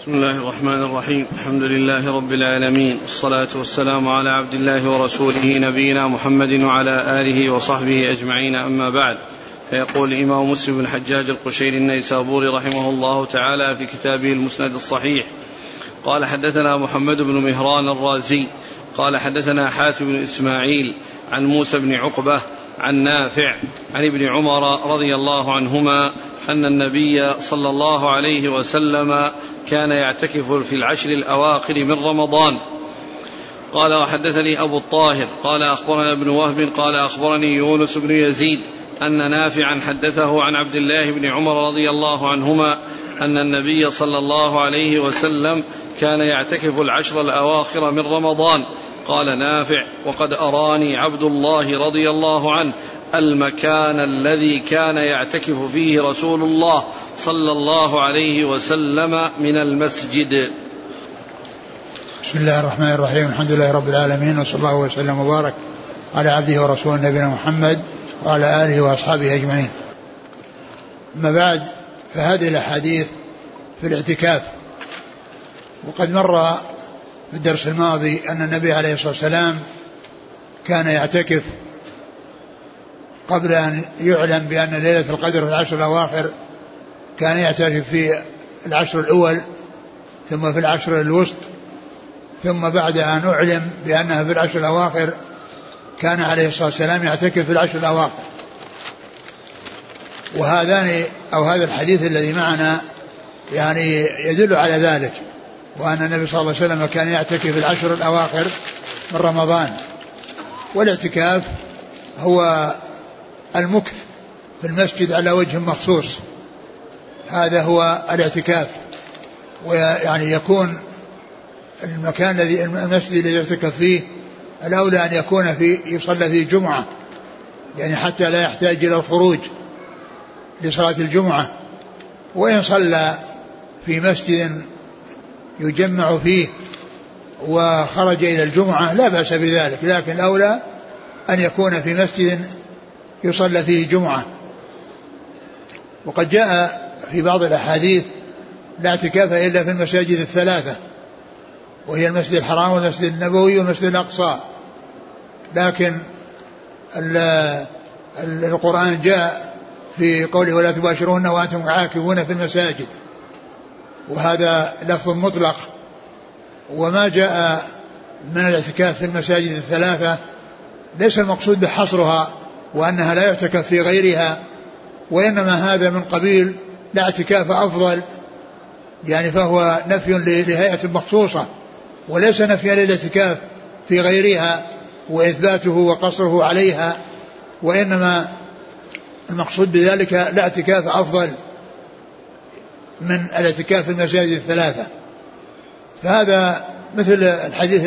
بسم الله الرحمن الرحيم. الحمد لله رب العالمين. والصلاة والسلام على عبد الله ورسوله نبينا محمد وعلى آله وصحبه أجمعين. أما بعد فيقول الإمام مسلم بن الحجاج القشيري النيسابوري رحمه الله تعالى في كتابه المسند الصحيح. قال حدثنا محمد بن مهران الرازي. قال حدثنا حاتم بن إسماعيل عن موسى بن عقبة عن نافع عن ابن عمر رضي الله عنهما أن النبي صلى الله عليه وسلم كان يعتكف في العشر الأواخر من رمضان. قال وحدثني أبو الطاهر. قال أخبرنا ابن وهب. قال أخبرني يونس بن يزيد أن نافعا حدثه عن عبد الله بن عمر رضي الله عنهما أن النبي صلى الله عليه وسلم كان يعتكف العشر الأواخر من رمضان قال نافع وقد أراني عبد الله رضي الله عنه المكان الذي كان يعتكف فيه رسول الله صلى الله عليه وسلم من المسجد. بسم الله الرحمن الرحيم الحمد لله رب العالمين وصلى الله وسلم وبارك على عبده ورسوله نبينا محمد وعلى آله وأصحابه أجمعين. أما بعد فهذه الأحاديث في الاعتكاف. وقد مر في الدرس الماضي أن النبي عليه الصلاة والسلام كان يعتكف قبل أن يعلم بأن ليلة القدر في العشر الأواخر كان يعتكف في العشر الأول ثم في العشر الوسط ثم بعد أن أعلم بأنها في العشر الأواخر كان عليه الصلاة والسلام يعتكف في العشر الأواخر. وهذان أو هذا الحديث الذي معنا يعني يدل على ذلك. وأن النبي صلى الله عليه وسلم كان يعتكف في العشر الأواخر من رمضان. والاعتكاف هو المكث في المسجد على وجه مخصوص. هذا هو الاعتكاف. ويعني يكون المكان الذي المسجد الذي يعتكف فيه الأولى أن يكون في يصلى فيه جمعة. يعني حتى لا يحتاج إلى الخروج لصلاة الجمعة. وإن صلى في مسجد يجمع فيه وخرج إلى الجمعة لا بأس بذلك لكن الأولى أن يكون في مسجد يصلى فيه جمعة. وقد جاء في بعض الأحاديث لا اعتكاف إلا في المساجد الثلاثة وهي المسجد الحرام والمسجد النبوي والمسجد الأقصى. لكن القرآن جاء في قوله ولا تباشرون وأنتم عاكفون في المساجد. وهذا لفظ مطلق. وما جاء من الاعتكاف في المساجد الثلاثة ليس المقصود بحصرها وأنها لا يعتكف في غيرها وإنما هذا من قبيل لا اعتكاف أفضل يعني فهو نفي لهيئة مخصوصة وليس نفيا للاعتكاف في غيرها وإثباته وقصره عليها وإنما المقصود بذلك لا اعتكاف أفضل. من الاعتكاف في المساجد الثلاثة. فهذا مثل الحديث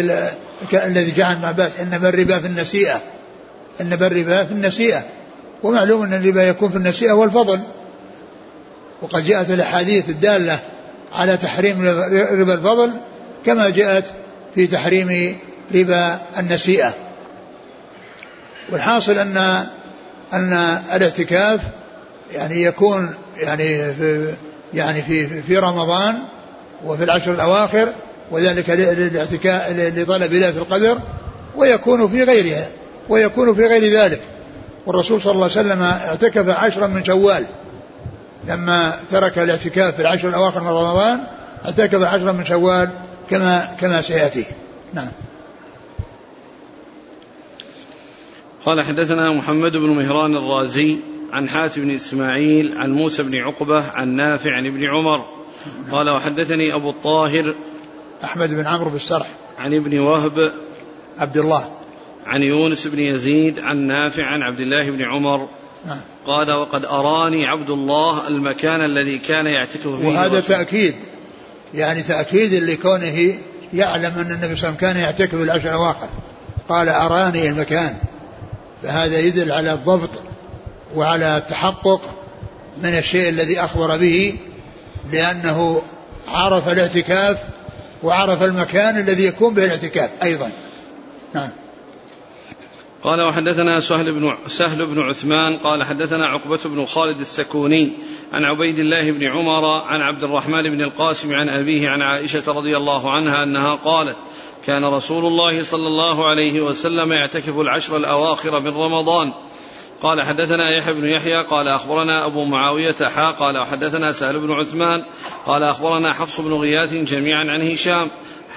الذي جاء عن عباس إنما الربا في النسيئة. إنما الربا في النسيئة. ومعلوم أن الربا يكون في النسيئة والفضل. وقد جاءت الأحاديث الدالة على تحريم ربا الفضل كما جاءت في تحريم ربا النسيئة. والحاصل أن أن الاعتكاف يعني يكون يعني في يعني في في رمضان وفي العشر الأواخر وذلك للاعتكاف لطلب ليلة القدر ويكون في غيرها ويكون في غير ذلك. والرسول صلى الله عليه وسلم اعتكف عشرا من شوال. لما ترك الاعتكاف في العشر الأواخر من رمضان اعتكف عشرا من شوال كما كما سيأتي. نعم. قال حدثنا محمد بن مهران الرازي عن حاتم بن إسماعيل عن موسى بن عقبة عن نافع عن ابن عمر. قال وحدثني أبو الطاهر أحمد بن عمرو بالسرح عن ابن وهب عبد الله. عن يونس بن يزيد عن نافع عن عبد الله بن عمر. نعم. قال وقد أراني عبد الله المكان الذي كان يعتكف فيه وهذا تأكيد. يعني تأكيد لكونه يعلم أن النبي صلى الله عليه وسلم كان يعتكف العشر الأواخر. قال أراني المكان. فهذا يدل على الضبط وعلى التحقق من الشيء الذي أخبر به لأنه عرف الاعتكاف وعرف المكان الذي يكون به الاعتكاف أيضا. نعم. قال وحدثنا سهل بن سهل بن عثمان قال حدثنا عقبة بن خالد السكوني عن عبيد الله بن عمر عن عبد الرحمن بن القاسم عن أبيه عن عائشة رضي الله عنها أنها قالت كان رسول الله صلى الله عليه وسلم يعتكف العشر الأواخر من رمضان قال حدثنا يحيى بن يحيى قال أخبرنا أبو معاوية حا قال وحدثنا سهل بن عثمان قال أخبرنا حفص بن غياث جميعا عن هشام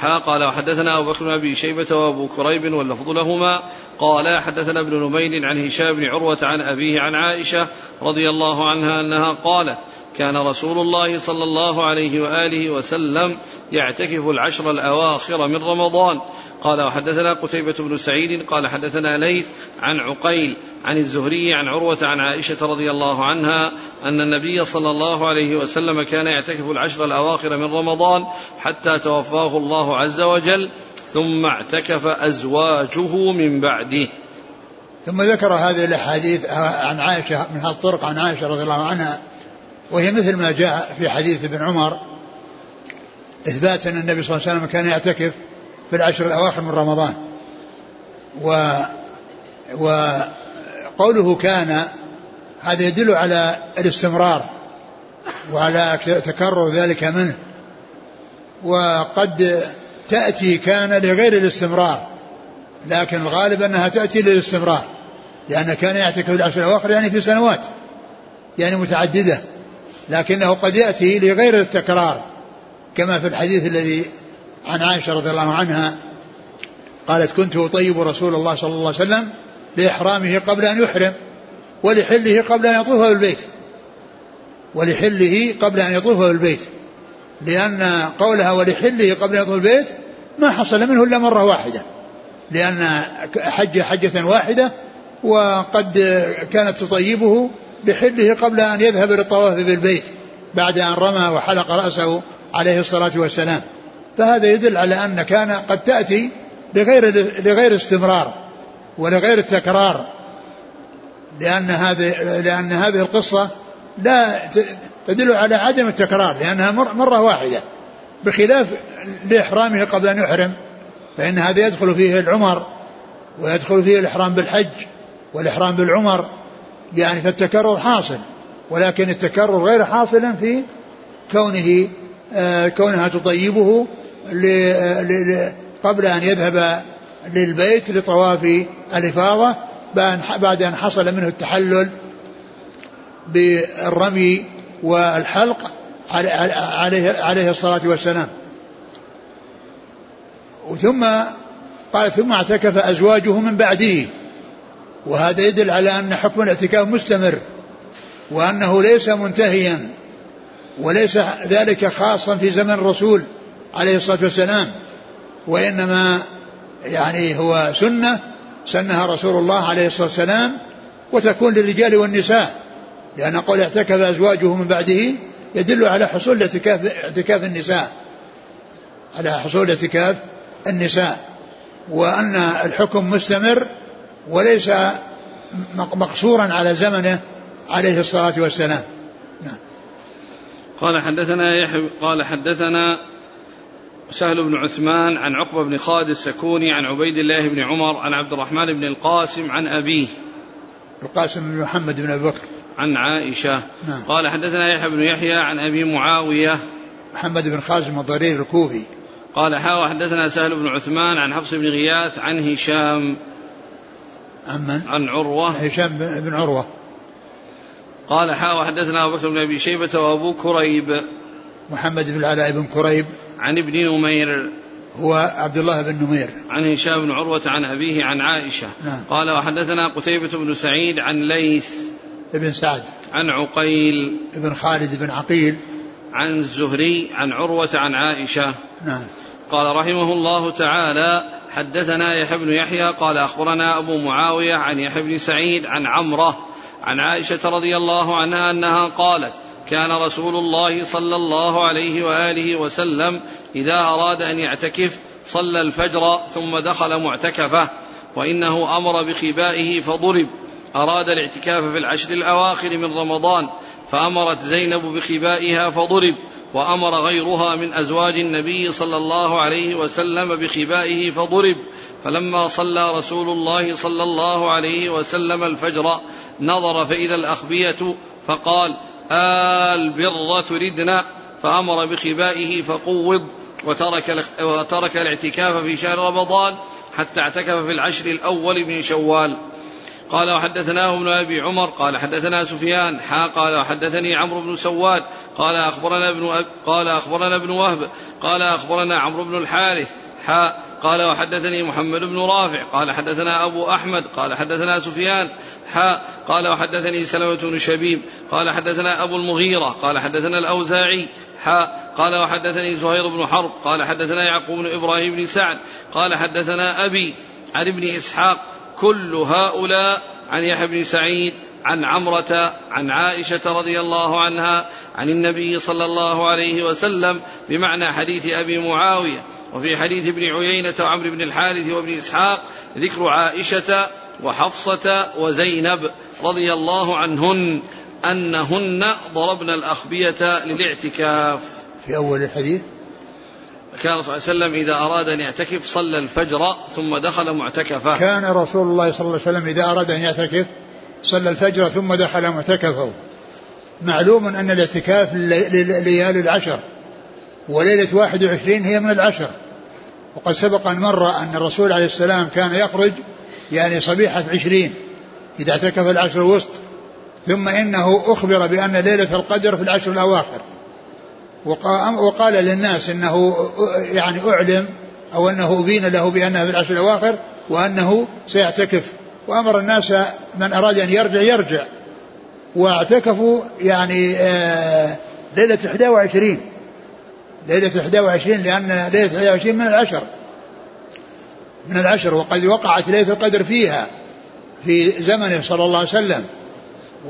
حا قال وحدثنا أبو بكر بن أبي شيبة وأبو كريب واللفظ لهما قال حدثنا ابن نمير عن هشام بن عروة عن أبيه عن عائشة رضي الله عنها أنها قالت كان رسول الله صلى الله عليه وآله وسلم يعتكف العشر الأواخر من رمضان. قال وحدثنا قتيبة بن سعيد قال حدثنا ليث عن عقيل عن الزهري عن عروة عن عائشة رضي الله عنها أن النبي صلى الله عليه وسلم كان يعتكف العشر الأواخر من رمضان حتى توفاه الله عز وجل ثم اعتكف أزواجه من بعده. ثم ذكر هذه الأحاديث عن عائشة من الطرق عن عائشة رضي الله عنها وهي مثل ما جاء في حديث ابن عمر إثبات أن النبي صلى الله عليه وسلم كان يعتكف في العشر الأواخر من رمضان. و وقوله كان هذا يدل على الاستمرار وعلى تكرر ذلك منه. وقد تأتي كان لغير الاستمرار لكن الغالب أنها تأتي للاستمرار لأن كان يعتكف العشر الأواخر يعني في سنوات يعني متعددة لكنه قد يأتي لغير التكرار كما في الحديث الذي عن عائشة رضي الله عنها قالت كنت أطيب رسول الله صلى الله عليه وسلم لإحرامه قبل أن يحرم ولحله قبل أن يطوف بالبيت ولحله قبل أن يطوف بالبيت لأن قولها ولحله قبل أن يطوف البيت ما حصل منه إلا مرة واحدة. لأن حج حجة واحدة وقد كانت تطيبه بحله قبل أن يذهب للطواف بالبيت بعد أن رمى وحلق رأسه عليه الصلاة والسلام. فهذا يدل على أن كان قد تأتي لغير لغير استمرار. ولغير التكرار لأن هذه لأن هذه القصة لا تدل على عدم التكرار لأنها مرة واحدة. بخلاف لإحرامه قبل أن يحرم فإن هذا يدخل فيه العمر ويدخل فيه الإحرام بالحج والإحرام بالعمر. يعني فالتكرر حاصل ولكن التكرر غير حاصل في كونه آه كونها تطيبه قبل أن يذهب للبيت لطواف الإفاضة بعد أن حصل منه التحلل بالرمي والحلق عليه عليه الصلاة والسلام. ثم قال ثم اعتكف أزواجه من بعده وهذا يدل على أن حكم الاعتكاف مستمر وأنه ليس منتهيا وليس ذلك خاصا في زمن الرسول عليه الصلاة والسلام وإنما يعني هو سنة سنها رسول الله عليه الصلاة والسلام وتكون للرجال والنساء لأن قول اعتكف أزواجه من بعده يدل على حصول اعتكاف اعتكاف النساء على حصول اعتكاف النساء وأن الحكم مستمر وليس مقصورا على زمنه عليه الصلاة والسلام نعم. قال حدثنا يحيى قال حدثنا سهل بن عثمان عن عقبة بن خالد السكوني عن عبيد الله بن عمر عن عبد الرحمن بن القاسم عن أبيه. القاسم بن محمد بن أبي بكر. عن عائشة. نعم. قال حدثنا يحيى بن يحيى عن أبي معاوية. محمد بن خازم الضرير الكوفي. قال حاوى حدثنا سهل بن عثمان عن حفص بن غياث عن هشام. عن؟ عن عروة. هشام بن عروة. قال حاوى حدثنا أبو بكر بن أبي شيبة وأبو كريب. محمد بن العلاء بن كريب عن ابن نمير هو عبد الله بن نمير. عن هشام بن عروة عن أبيه عن عائشة. نعم. قال وحدثنا قتيبة بن سعيد عن ليث ابن سعد. عن عقيل ابن خالد بن عقيل. عن الزهري عن عروة عن عائشة. نعم. قال رحمه الله تعالى حدثنا يحيى بن يحيى قال أخبرنا أبو معاوية عن يحيى بن سعيد عن عمرة عن عائشة رضي الله عنها أنها قالت كان رسول الله صلى الله عليه وآله وسلم إذا أراد أن يعتكف صلى الفجر ثم دخل معتكفة وإنه أمر بخبائه فضرب. أراد الاعتكاف في العشر الأواخر من رمضان فأمرت زينب بخبائها فضرب وأمر غيرها من أزواج النبي صلى الله عليه وسلم بخبائه فضرب. فلما صلى رسول الله صلى الله عليه وسلم الفجر نظر فإذا الأخبية فقال آل بر تردنا فأمر بخبائه فقوض وترك, وترك الاعتكاف في شهر رمضان حتى اعتكف في العشر الأول من شوال. قال وحدثناه ابن أبي عمر قال حدثنا سفيان حا قال وحدثني عمرو بن سواد قال أخبرنا ابن أب قال أخبرنا ابن وهب قال أخبرنا عمرو بن الحارث حا قال وحدثني محمد بن رافع قال حدثنا أبو أحمد قال حدثنا سفيان حا قال وحدثني سلمة بن شبيب قال حدثنا أبو المغيرة قال حدثنا الأوزاعي حا قال وحدثني زهير بن حرب قال حدثنا يعقوب بن إبراهيم بن سعد قال حدثنا أبي عن ابن إسحاق كل هؤلاء عن يحيى بن سعيد عن عمرة عن عائشة رضي الله عنها عن النبي صلى الله عليه وسلم بمعنى حديث أبي معاوية. وفي حديث ابن عيينة وعمرو بن الحارث وابن إسحاق ذكر عائشة وحفصة وزينب رضي الله عنهن أنهن ضربن الأخبية للاعتكاف. في أول الحديث؟ كان صلى الله عليه وسلم إذا أراد أن يعتكف صلى الفجر ثم دخل معتكفة. كان رسول الله صلى الله عليه وسلم إذا أراد أن يعتكف صلى الفجر ثم دخل معتكفه. معلوم أن الاعتكاف ليالي العشر وليلة واحد وعشرين هي من العشر. وقد سبق أن مر أن الرسول عليه السلام كان يخرج يعني صبيحة عشرين إذا اعتكف العشر الوسط ثم إنه أخبر بأن ليلة القدر في العشر الأواخر. وقال للناس إنه يعني أعلم أو إنه أبين له بأنها في العشر الأواخر وأنه سيعتكف. وأمر الناس من أراد أن يرجع يرجع. واعتكفوا يعني آه ليلة 21 ليلة 21 لأن ليلة 21 من العشر. من العشر وقد وقعت ليلة القدر فيها في زمنه صلى الله عليه وسلم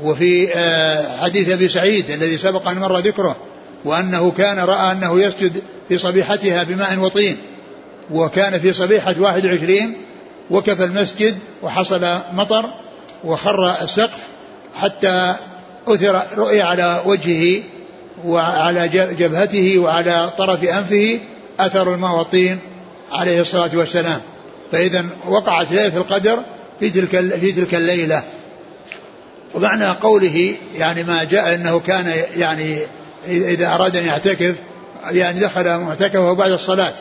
وفي آه حديث أبي سعيد الذي سبق أن مر ذكره وأنه كان رأى أنه يسجد في صبيحتها بماء وطين وكان في صبيحة واحد وعشرين وكف المسجد وحصل مطر وخر السقف حتى أثر رؤية على وجهه وعلى جبهته وعلى طرف أنفه أثر الماء والطين عليه الصلاة والسلام. فإذا وقعت ليلة القدر في تلك في تلك الليلة. ومعنى قوله يعني ما جاء أنه كان يعني إذا أراد أن يعتكف يعني دخل معتكفه بعد الصلاة.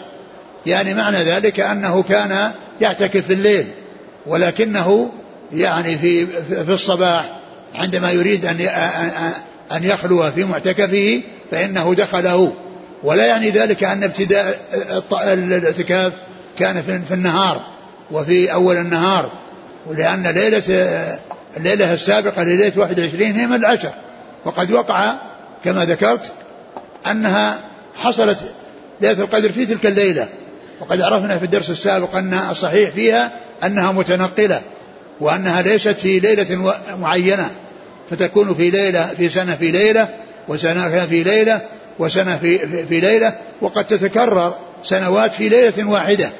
يعني معنى ذلك أنه كان يعتكف في الليل ولكنه يعني في في الصباح عندما يريد أن أن يخلو في معتكفه فإنه دخله. ولا يعني ذلك أن ابتداء الاعتكاف كان في النهار وفي أول النهار. ولأن ليلة الليلة السابقة لليلة 21 هي من العشر. وقد وقع كما ذكرت أنها حصلت ليلة القدر في تلك الليلة. وقد عرفنا في الدرس السابق أن الصحيح فيها أنها متنقلة وأنها ليست في ليلة معينة. فتكون في ليلة في سنة في ليلة وسنة في ليلة وسنة في, في, ليلة وقد تتكرر سنوات في ليلة واحدة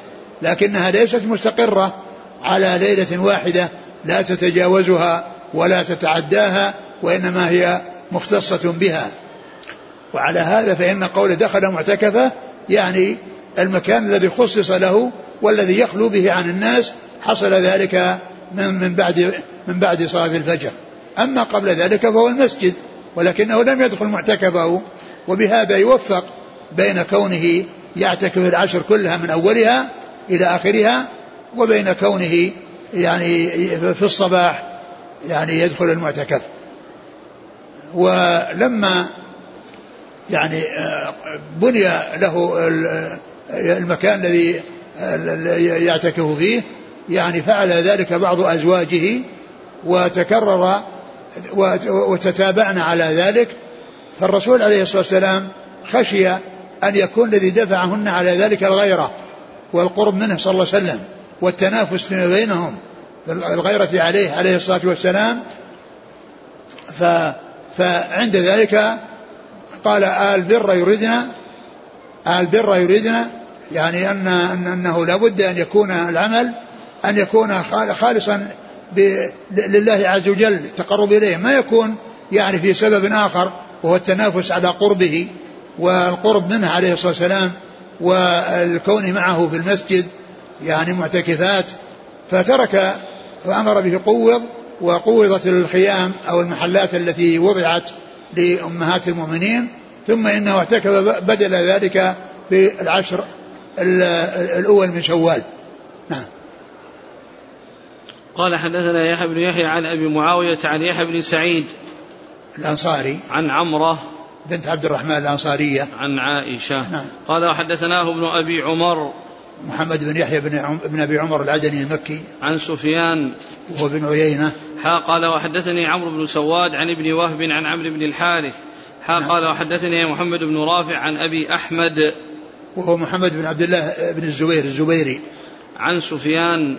لكنها ليست مستقرة على ليلة واحدة لا تتجاوزها ولا تتعداها وإنما هي مختصة بها. وعلى هذا فإن قوله دخل معتكفة يعني المكان الذي خصص له والذي يخلو به عن الناس حصل ذلك من من بعد من بعد صلاة الفجر. أما قبل ذلك فهو المسجد ولكنه لم يدخل معتكفه وبهذا يوفق بين كونه يعتكف العشر كلها من أولها إلى آخرها وبين كونه يعني في الصباح يعني يدخل المعتكف. ولما يعني آه، بني له المكان الذي يعتكف فيه يعني فعل ذلك بعض أزواجه وتكرر وتتابعنا على ذلك فالرسول عليه الصلاة والسلام خشي أن يكون الذي دفعهن على ذلك الغيرة والقرب منه صلى الله عليه وسلم والتنافس فيما بينهم الغيرة عليه عليه الصلاة والسلام. ف فعند ذلك قال آل بر يريدنا آل بر يريدنا يعني أن أنه لابد أن يكون العمل أن يكون خالصا لله عز وجل التقرب إليه ما يكون يعني في سبب آخر وهو التنافس على قربه والقرب منه عليه الصلاة والسلام والكون معه في المسجد يعني معتكفات. فترك فأمر به قوض وقوضت الخيام أو المحلات التي وضعت لأمهات المؤمنين ثم إنه اعتكف بدل ذلك في العشر الأول من شوال. نعم. قال حدثنا يحيى بن يحيى عن أبي معاوية عن يحيى بن سعيد الأنصاري. عن عمرة بنت عبد الرحمن الأنصارية. عن عائشة. نعم. قال وحدثناه ابن أبي عمر محمد بن يحيى بن عم بن أبي عمر العدني المكي. عن سفيان وهو بن عيينة. حا قال وحدثني عمرو بن سواد عن ابن وهب عن عمرو بن الحارث. حا نعم. قال وحدثني محمد بن رافع عن أبي أحمد. وهو محمد بن عبد الله بن الزبير الزبيري. عن سفيان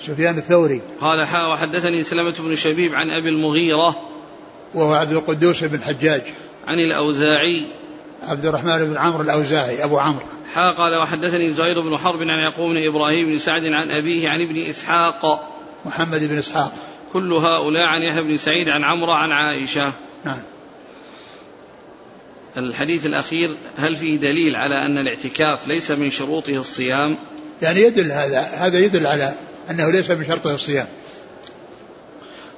سفيان الثوري. قال حا وحدثني سلمة بن شبيب عن أبي المغيرة وهو عبد القدوس بن الحجاج. عن الأوزاعي. عبد الرحمن بن عمرو الأوزاعي أبو عمرو. حا قال وحدثني زهير بن حرب عن يعقوب بن إبراهيم بن سعد عن أبيه عن ابن إسحاق. محمد بن إسحاق. كل هؤلاء عن يحيى بن سعيد عن عمرو عن عائشة. نعم. الحديث الأخير هل فيه دليل على أن الاعتكاف ليس من شروطه الصيام؟ يعني يدل هذا هذا يدل على أنه ليس من شرطه الصيام.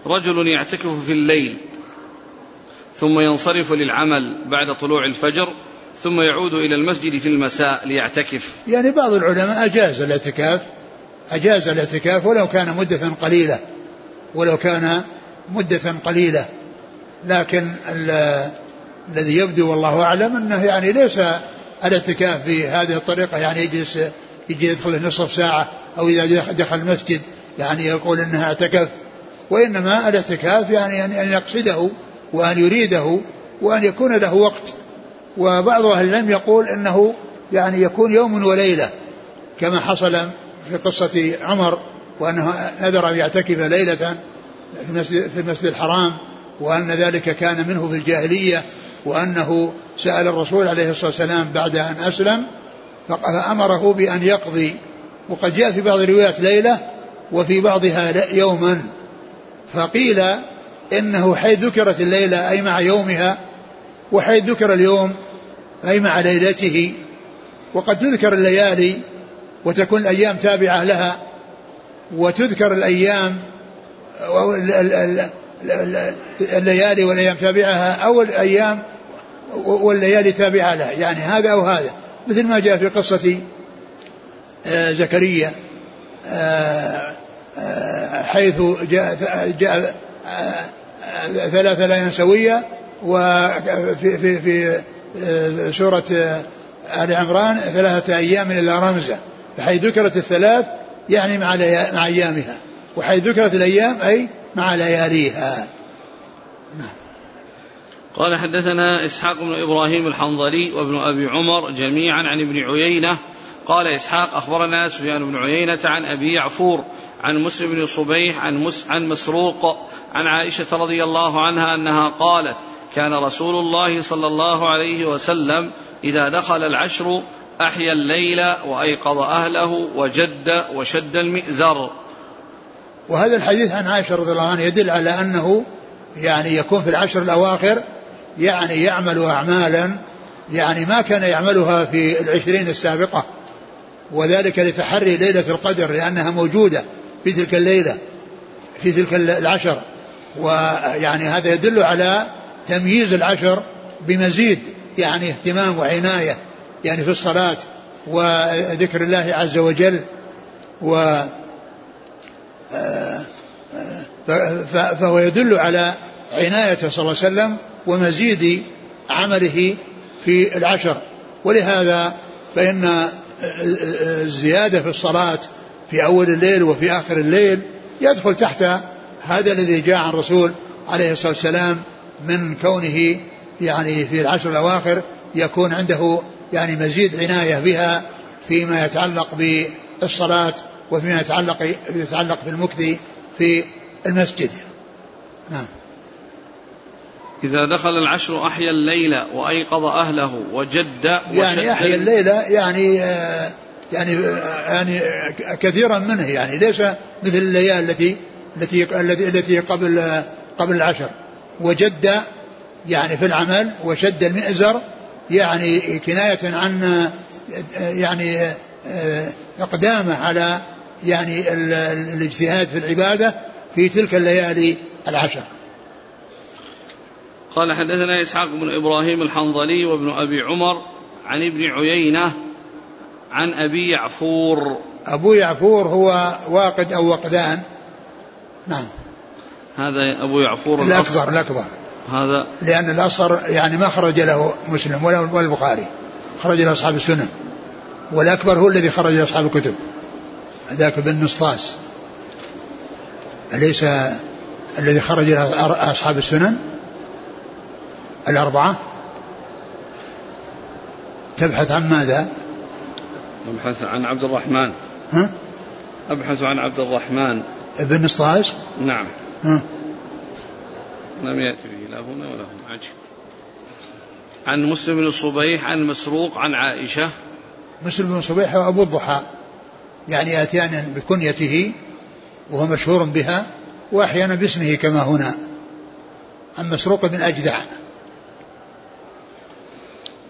رجل يعتكف في الليل ثم ينصرف للعمل بعد طلوع الفجر ثم يعود إلى المسجد في المساء ليعتكف. يعني بعض العلماء أجاز الاعتكاف أجاز الاعتكاف ولو كان مدة قليلة ولو كان مدة قليلة. لكن الذي يبدو والله أعلم أنه يعني ليس الاعتكاف بهذه الطريقة يعني يجلس يجي يدخل نصف ساعة أو إذا دخل المسجد يعني يقول أنها اعتكف. وإنما الاعتكاف يعني أن يقصده وأن يريده وأن يكون له وقت. وبعض أهل العلم يقول أنه يعني يكون يوم وليلة كما حصل في قصة عمر وأنه نذر أن يعتكف ليلة في المسجد, في المسجد الحرام وأن ذلك كان منه في الجاهلية وأنه سأل الرسول عليه الصلاة والسلام بعد أن أسلم فأمره بأن يقضي وقد جاء في بعض الروايات ليلة وفي بعضها يوما. فقيل إنه حيث ذكرت الليلة أي مع يومها وحيث ذكر اليوم أي مع ليلته. وقد تذكر الليالي وتكون الأيام تابعة لها. وتذكر الأيام الليالي والأيام تابعها أو الأيام والليالي تابعة لها. يعني هذا أو هذا. مثل ما جاء في قصة آه، زكريا آه، آه، حيث جاء, جاء ثلاثة لا سوية وفي في في سورة آل عمران ثلاثة أيام إلا رمزة. فحيث ذكرت الثلاث يعني مع مع أيامها. وحيث ذكرت الأيام أي مع لياليها. نعم. قال حدثنا إسحاق بن إبراهيم الحنظلي وابن أبي عمر جميعا عن ابن عيينة. قال إسحاق أخبرنا سفيان بن عيينة عن أبي يعفور عن مسلم بن صبيح عن, مس عن مسروق عن عائشة رضي الله عنها أنها قالت كان رسول الله صلى الله عليه وسلم إذا دخل العشر أحيا الليل وأيقظ أهله وجد وشد المئزر وهذا الحديث عن عائشة رضي الله عنها يدل على أنه يعني يكون في العشر الأواخر يعني يعمل أعمالا يعني ما كان يعملها في العشرين السابقة. وذلك لتحري ليلة القدر لأنها موجودة في تلك الليلة في تلك العشر. ويعني هذا يدل على تمييز العشر بمزيد يعني اهتمام وعناية يعني في الصلاة وذكر الله عز وجل. و فهو يدل على عنايته صلى الله عليه وسلم ومزيد عمله في العشر. ولهذا فإن الزيادة في الصلاة في أول الليل وفي آخر الليل يدخل تحت هذا الذي جاء عن الرسول عليه الصلاة والسلام من كونه يعني في العشر الأواخر يكون عنده يعني مزيد عناية بها فيما يتعلق بالصلاة وفيما يتعلق يتعلق في المكث في المسجد. نعم. إذا دخل العشر أحيا الليل وأيقظ أهله وجد يعني أحيا الليل يعني آه يعني آه يعني كثيرا منه يعني ليس مثل الليالي التي التي التي قبل آه قبل العشر. وجد يعني في العمل وشد المئزر يعني كناية عن يعني إقدامه على يعني الاجتهاد في العبادة في تلك الليالي العشر. قال حدثنا إسحاق بن إبراهيم الحنظلي وابن أبي عمر عن ابن عيينة عن أبي يعفور. أبو يعفور هو واقد أو وقدان؟ نعم. هذا أبو يعفور الأكبر الأكبر. هذا لأن الأصغر يعني ما خرج له مسلم ولا البخاري. خرج له أصحاب السنن. والأكبر هو الذي خرج له أصحاب الكتب. ذاك بن نصطاس أليس الذي خرج له أصحاب السنن؟ الأربعة؟ تبحث عن ماذا؟ أبحث عن عبد الرحمن. ها؟ أبحث عن عبد الرحمن. ابن نصطاس نعم. ها؟ لم يأتي به لا هنا ولا هنا. عجيب. عن مسلم بن الصبيح عن مسروق عن عائشة. مسلم بن صبيح وأبو الضحى. يعني أتيانا بكنيته وهو مشهور بها وأحيانا باسمه كما هنا. عن مسروق بن أجدع.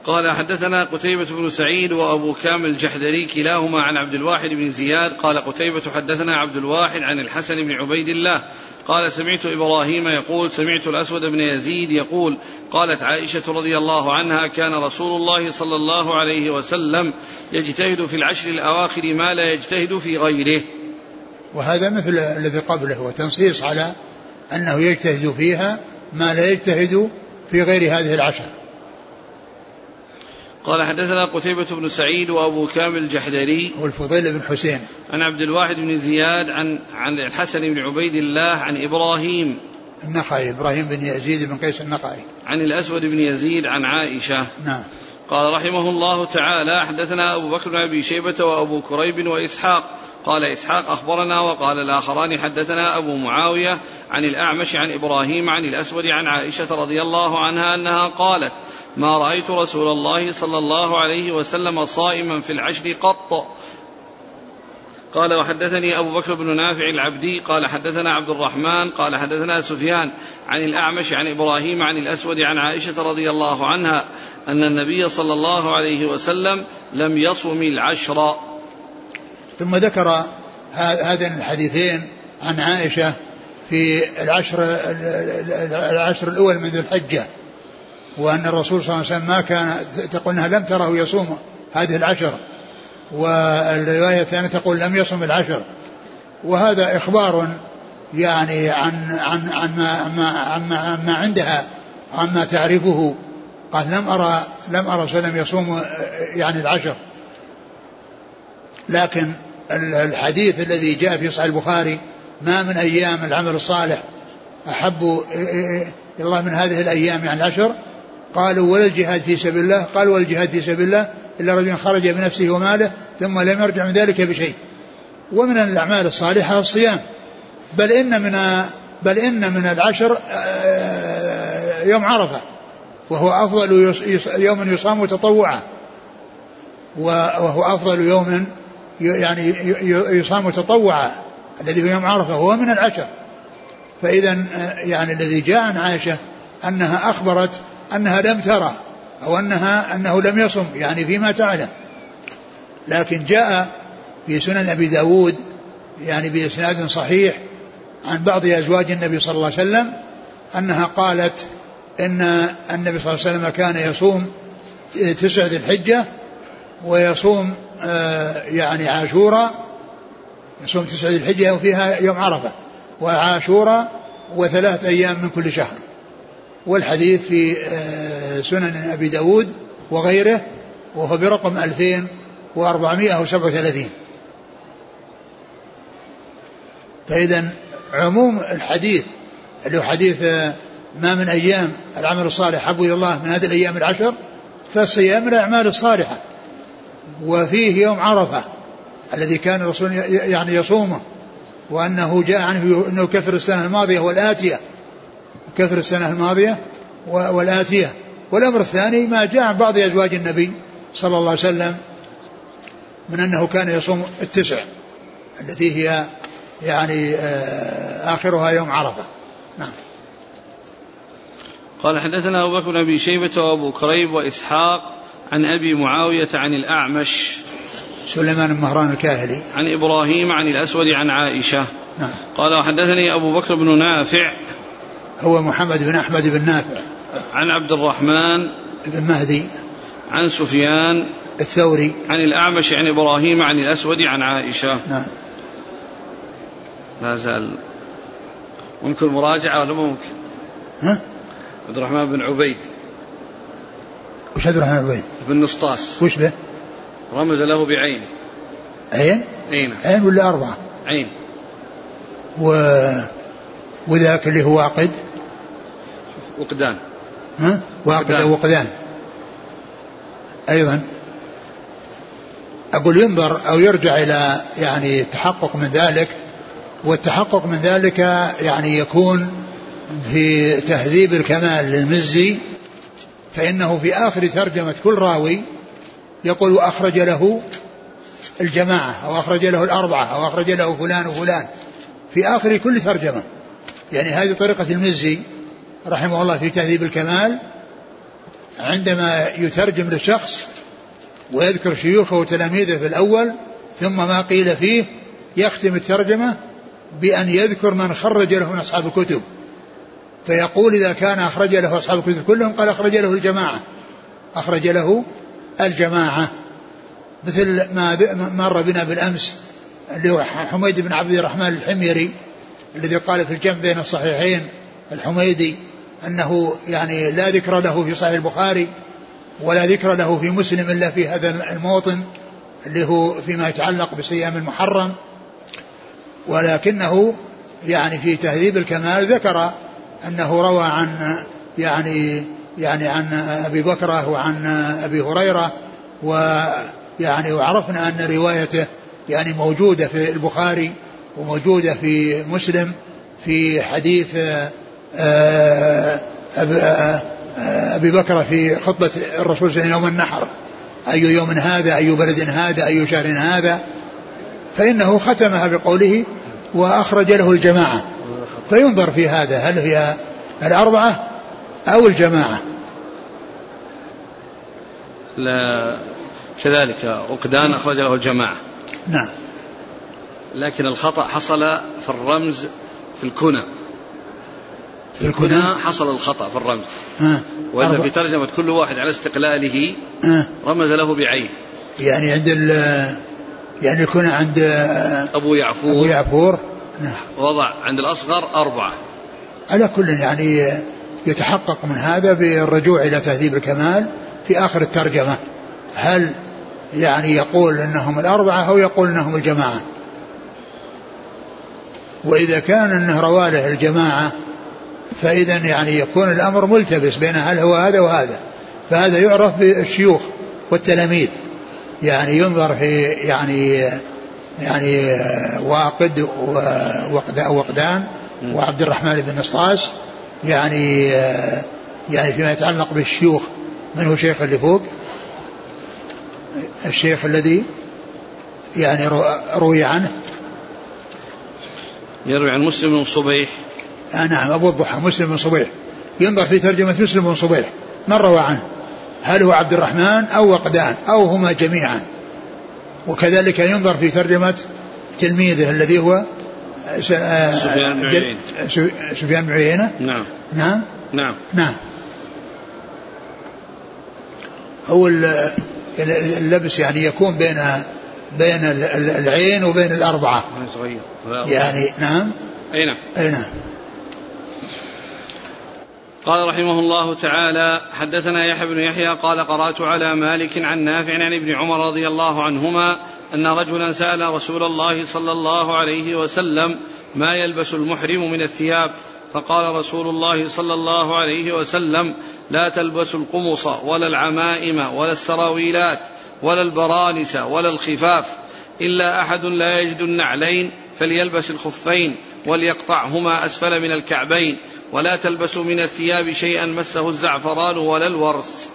قال حدثنا قتيبة بن سعيد وأبو كامل الجحدري كلاهما عن عبد الواحد بن زياد. قال قتيبة حدثنا عبد الواحد عن الحسن بن عبيد الله. قال سمعت إبراهيم يقول سمعت الأسود بن يزيد يقول قالت عائشة رضي الله عنها كان رسول الله صلى الله عليه وسلم يجتهد في العشر الأواخر ما لا يجتهد في غيره. وهذا مثل الذي قبله وتنصيص على أنه يجتهد فيها ما لا يجتهد في غير هذه العشر. قال حدثنا قتيبة بن سعيد وأبو كامل الجحدري. والفضيل بن حسين. عن عبد الواحد بن زياد عن عن الحسن بن عبيد الله عن إبراهيم. النخعي إبراهيم بن يزيد بن قيس النخعي. عن الأسود بن يزيد عن عائشة. نعم. قال رحمه الله تعالى حدثنا أبو بكر بن أبي شيبة وأبو كريب وإسحاق. قال إسحاق أخبرنا وقال الآخران حدثنا أبو معاوية عن الأعمش عن إبراهيم عن الأسود عن عائشة رضي الله عنها أنها قالت ما رأيت رسول الله صلى الله عليه وسلم صائما في العشر قط. قال وحدثني أبو بكر بن نافع العبدي قال حدثنا عبد الرحمن قال حدثنا سفيان عن الأعمش عن إبراهيم عن الأسود عن عائشة رضي الله عنها أن النبي صلى الله عليه وسلم لم يصم العشر. ثم ذكر هذين الحديثين عن عائشة في العشر العشر الأول من ذي الحجة وأن الرسول صلى الله عليه وسلم ما كان تقول أنها لم تره يصوم هذه العشر. والرواية الثانية تقول لم يصم العشر. وهذا إخبار يعني عن عن عن ما عن ما, عن ما عندها عما تعرفه. قال لم أرى لم أرى سلم يصوم يعني العشر. لكن الحديث الذي جاء في صحيح البخاري ما من أيام العمل الصالح أحب الله من هذه الأيام يعني العشر؟ قالوا ولا الجهاد في سبيل الله قال ولا الجهاد في سبيل الله إلا رجل خرج بنفسه وماله ثم لم يرجع من ذلك بشيء. ومن الأعمال الصالحة الصيام. بل إن من بل إن من العشر يوم عرفة. وهو أفضل يوم يصام تطوعا. وهو أفضل يوم يعني يصام تطوعا. الذي هو يوم عرفة هو من العشر. فإذا يعني الذي جاء عن عائشة أنها أخبرت أنها لم ترى أو أنها أنه لم يصم يعني فيما تعلم. لكن جاء في سنن أبي داود يعني بإسناد صحيح عن بعض أزواج النبي صلى الله عليه وسلم أنها قالت إن النبي صلى الله عليه وسلم كان يصوم تسعة ذي الحجة ويصوم آه، يعني عاشوراء يصوم تسعة ذي الحجة وفيها يوم عرفة وعاشوراء وثلاث أيام من كل شهر. والحديث في آه، سنن أبي داود وغيره وهو برقم 2437 فإذا عموم الحديث اللي هو حديث آه، ما من أيام العمل الصالح أحب إلى الله من هذه الأيام العشر فالصيام من الأعمال الصالحة. وفيه يوم عرفة الذي كان الرسول يعني يصومه وأنه جاء عنه أنه كفر السنة الماضية والآتية. كثر السنة الماضية والآتية والأمر الثاني ما جاء عن بعض أزواج النبي صلى الله عليه وسلم من أنه كان يصوم التسع التي هي يعني آه، آخرها يوم عرفة. نعم. قال حدثنا أبو بكر بن أبي شيبة وأبو كريب وإسحاق عن أبي معاوية عن الأعمش سليمان بن مهران الكاهلي. عن إبراهيم عن الأسود عن عائشة نعم. قال وحدثني أبو بكر بن نافع هو محمد بن أحمد بن نافع. عن عبد الرحمن بن مهدي. عن سفيان الثوري. عن الأعمش عن إبراهيم عن الأسود عن عائشة. نعم. لا زال. ممكن مراجعة ولا ممكن؟ ها؟ عبد الرحمن بن عبيد. وش عبد الرحمن بن عبيد؟ بن نسطاس. وش به؟ رمز له بعين. عين؟ عين عين ولا أربعة؟ عين. و وذاك اللي هو واقد وقدان. ها؟ وقدان. وقدان. أيضا. أقول ينظر أو يرجع إلى يعني التحقق من ذلك والتحقق من ذلك يعني يكون في تهذيب الكمال للمزي فإنه في آخر ترجمة كل راوي يقول أخرج له الجماعة أو أخرج له الأربعة أو أخرج له فلان وفلان. في آخر كل ترجمة يعني هذه طريقة المزي رحمه الله في تهذيب الكمال عندما يترجم للشخص ويذكر شيوخه وتلاميذه في الأول ثم ما قيل فيه يختم الترجمة بأن يذكر من خرج له من أصحاب الكتب. فيقول إذا كان أخرج له أصحاب الكتب كلهم قال أخرج له الجماعة. أخرج له الجماعة. مثل ما مر بنا بالأمس اللي هو حميد بن عبد الرحمن الحميري الذي قال في الجمع بين الصحيحين الحميدي أنه يعني لا ذكر له في صحيح البخاري ولا ذكر له في مسلم إلا في هذا الموطن اللي هو فيما يتعلق بصيام المحرم ولكنه يعني في تهذيب الكمال ذكر أنه روى عن يعني يعني عن أبي بكرة وعن أبي هريرة ويعني وعرفنا أن روايته يعني موجودة في البخاري وموجودة في مسلم في حديث أبي بكر في خطبة الرسول صلى الله عليه وسلم يوم النحر. أي يوم هذا؟ أي بلد هذا؟ أي شهر هذا؟ فإنه ختمها بقوله وأخرج له الجماعة. فينظر في هذا هل هي الأربعة أو الجماعة؟ لا كذلك وقدان أخرج له الجماعة. نعم. لكن الخطأ حصل في الرمز في الكنى. في الكنى حصل الخطأ في الرمز. ها وإلا في ترجمة كل واحد على استقلاله ها رمز له بعين. يعني عند ال يعني الكنى عند أبو يعفور. أبو يعفور. نعم. وضع عند الأصغر أربعة. على كل يعني يتحقق من هذا بالرجوع إلى تهذيب الكمال في آخر الترجمة. هل يعني يقول إنهم الأربعة أو يقول إنهم الجماعة؟ وإذا كان إنه رواله الجماعة فإذا يعني يكون الأمر ملتبس بين هل هو هذا وهذا. فهذا يعرف بالشيوخ والتلاميذ. يعني ينظر في يعني يعني واقد ووقدان وعبد الرحمن بن نسطاس يعني يعني فيما يتعلق بالشيوخ من هو شيخ اللي فوق الشيخ الذي يعني روي عنه. يروي عن مسلم بن صبيح. آه نعم أبو الضحى مسلم بن صبيح. ينظر في ترجمة مسلم بن صبيح. من روى عنه؟ هل هو عبد الرحمن أو وقدان؟ أو هما جميعا؟ وكذلك ينظر في ترجمة تلميذه الذي هو سفيان بن عيينة. سفيان بن عيينة؟ نعم. نعم؟ نعم. نعم. هو اللبس يعني يكون بين بين العين وبين الأربعة. يعني نعم؟ أي نعم. أي نعم. قال رحمه الله تعالى حدثنا يحيى بن يحيى قال قرأت على مالك عن نافع عن ابن عمر رضي الله عنهما أن رجلا سأل رسول الله صلى الله عليه وسلم ما يلبس المحرم من الثياب؟ فقال رسول الله صلى الله عليه وسلم لا تلبسوا القمص ولا العمائم ولا السراويلات ولا البرانس ولا الخفاف إلا أحد لا يجد النعلين فليلبس الخفين وليقطعهما أسفل من الكعبين. ولا تلبسوا من الثياب شيئا مسه الزعفران ولا الورس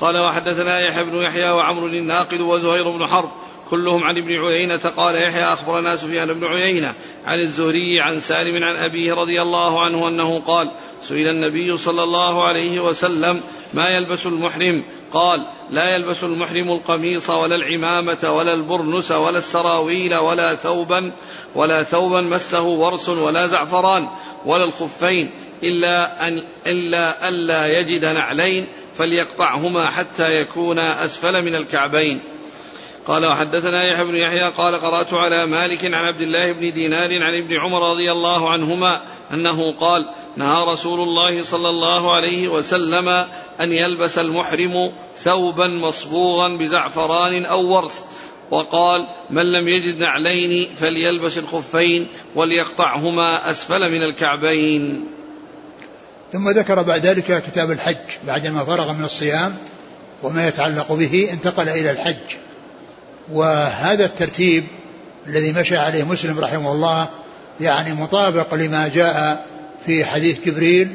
قال وحدثنا يحيى بن يحيى وعمر الناقد وزهير بن حرب كلهم عن ابن عيينة قال يحيى أخبرنا سفيان بن عيينة عن الزهري عن سالم عن أبيه رضي الله عنه أنه قال سئل النبي صلى الله عليه وسلم ما يلبس المحرم؟ قال لا يلبس المحرم القميص ولا العمامة ولا البرنس ولا السراويل ولا ثوبا ولا ثوبا مسه ورس ولا زعفران ولا الخفين إلا أن إلا ألا يجد نعلين فليقطعهما حتى يكونا أسفل من الكعبين. قال وحدثنا يحيى بن يحيى قال قرأت على مالك عن عبد الله بن دينار عن ابن عمر رضي الله عنهما أنه قال نهى رسول الله صلى الله عليه وسلم أن يلبس المحرم ثوبا مصبوغا بزعفران أو ورث وقال من لم يجد نعلين فليلبس الخفين وليقطعهما أسفل من الكعبين. ثم ذكر بعد ذلك كتاب الحج بعدما فرغ من الصيام وما يتعلق به انتقل إلى الحج. وهذا الترتيب الذي مشى عليه مسلم رحمه الله يعني مطابق لما جاء في حديث جبريل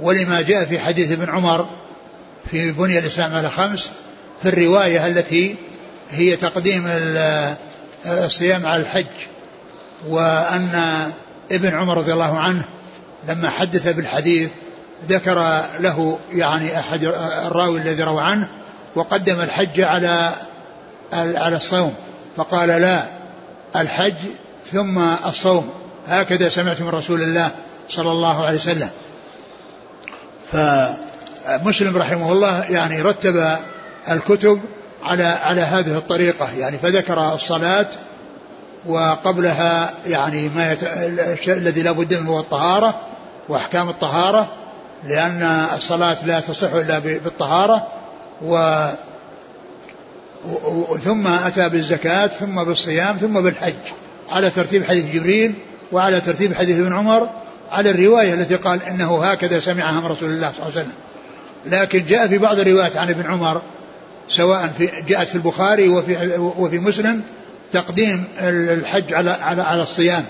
ولما جاء في حديث ابن عمر في بني الإسلام على خمس في الرواية التي هي تقديم الصيام على الحج وأن ابن عمر رضي الله عنه لما حدث بالحديث ذكر له يعني أحد الراوي الذي روى عنه وقدم الحج على على الصوم. فقال لا الحج ثم الصوم. هكذا سمعت من رسول الله صلى الله عليه وسلم. فمسلم رحمه الله يعني رتب الكتب على على هذه الطريقة. يعني فذكر الصلاة وقبلها يعني ما يت... الذي لا بد منه هو الطهارة وأحكام الطهارة لأن الصلاة لا تصح إلا بالطهارة. و ثم أتى بالزكاة ثم بالصيام ثم بالحج. على ترتيب حديث جبريل وعلى ترتيب حديث ابن عمر على الرواية التي قال إنه هكذا سمعها من رسول الله صلى الله عليه وسلم. لكن جاء في بعض الروايات عن ابن عمر سواء في جاءت في البخاري وفي وفي مسلم تقديم الحج على على على الصيام.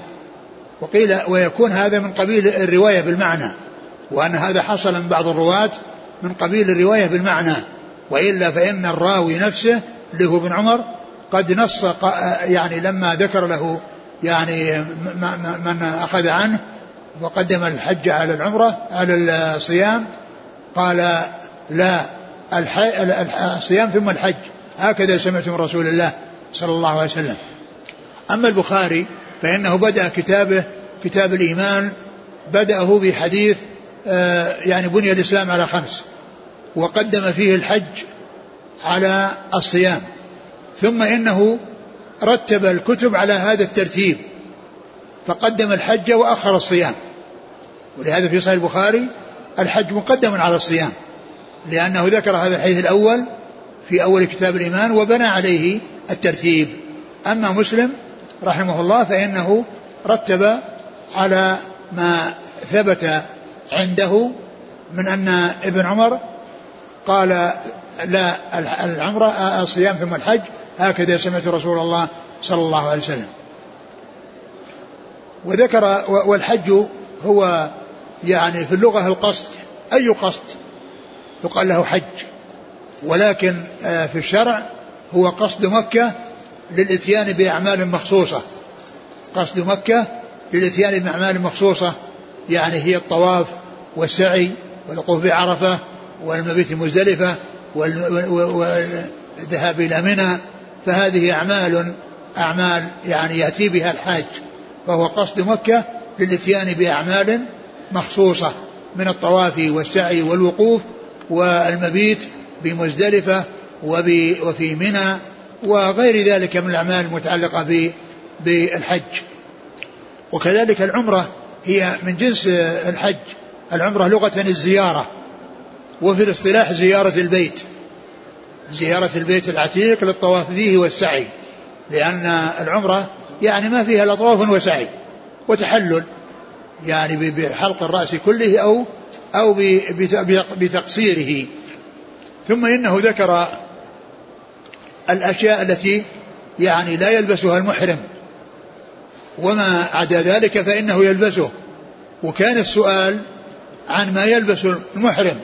وقيل ويكون هذا من قبيل الرواية بالمعنى وأن هذا حصل من بعض الرواة من قبيل الرواية بالمعنى. وإلا فإن الراوي نفسه اللي هو ابن عمر قد نص يعني لما ذكر له يعني من أخذ عنه وقدم الحج على العمرة على الصيام قال لا الصيام ثم الحج. هكذا سمعت من رسول الله صلى الله عليه وسلم. أما البخاري فإنه بدأ كتابه كتاب الإيمان بدأه بحديث آه، يعني بني الإسلام على خمس وقدم فيه الحج على الصيام. ثم إنه رتب الكتب على هذا الترتيب فقدم الحج وأخر الصيام. ولهذا في صحيح البخاري الحج مقدم على الصيام لأنه ذكر هذا الحديث الأول في أول كتاب الإيمان وبنى عليه الترتيب. أما مسلم رحمه الله فإنه رتب على ما ثبت عنده من أن ابن عمر قال لا العمرة الصيام ثم الحج هكذا سمعت رسول الله صلى الله عليه وسلم. وذكر والحج هو يعني في اللغة القصد أي قصد؟ يقال له حج. ولكن آه، في الشرع هو قصد مكة للإتيان بأعمال مخصوصة. قصد مكة للإتيان بأعمال مخصوصة يعني هي الطواف والسعي والوقوف بعرفة والمبيت مزدلفة والذهاب إلى منى فهذه أعمال أعمال يعني يأتي بها الحاج فهو قصد مكة للإتيان بأعمال مخصوصة من الطواف والسعي والوقوف والمبيت بمزدلفة وفي منى وغير ذلك من الأعمال المتعلقة بالحج. وكذلك العمرة هي من جنس الحج العمرة لغة الزيارة. وفي الاصطلاح زيارة البيت. زيارة البيت العتيق للطواف فيه والسعي. لأن العمرة يعني ما فيها إلا طواف وسعي. وتحلل يعني بحلق الرأس كله أو أو بتقصيره. ثم إنه ذكر الأشياء التي يعني لا يلبسها المحرم. وما عدا ذلك فإنه يلبسه. وكان السؤال عن ما يلبس المحرم.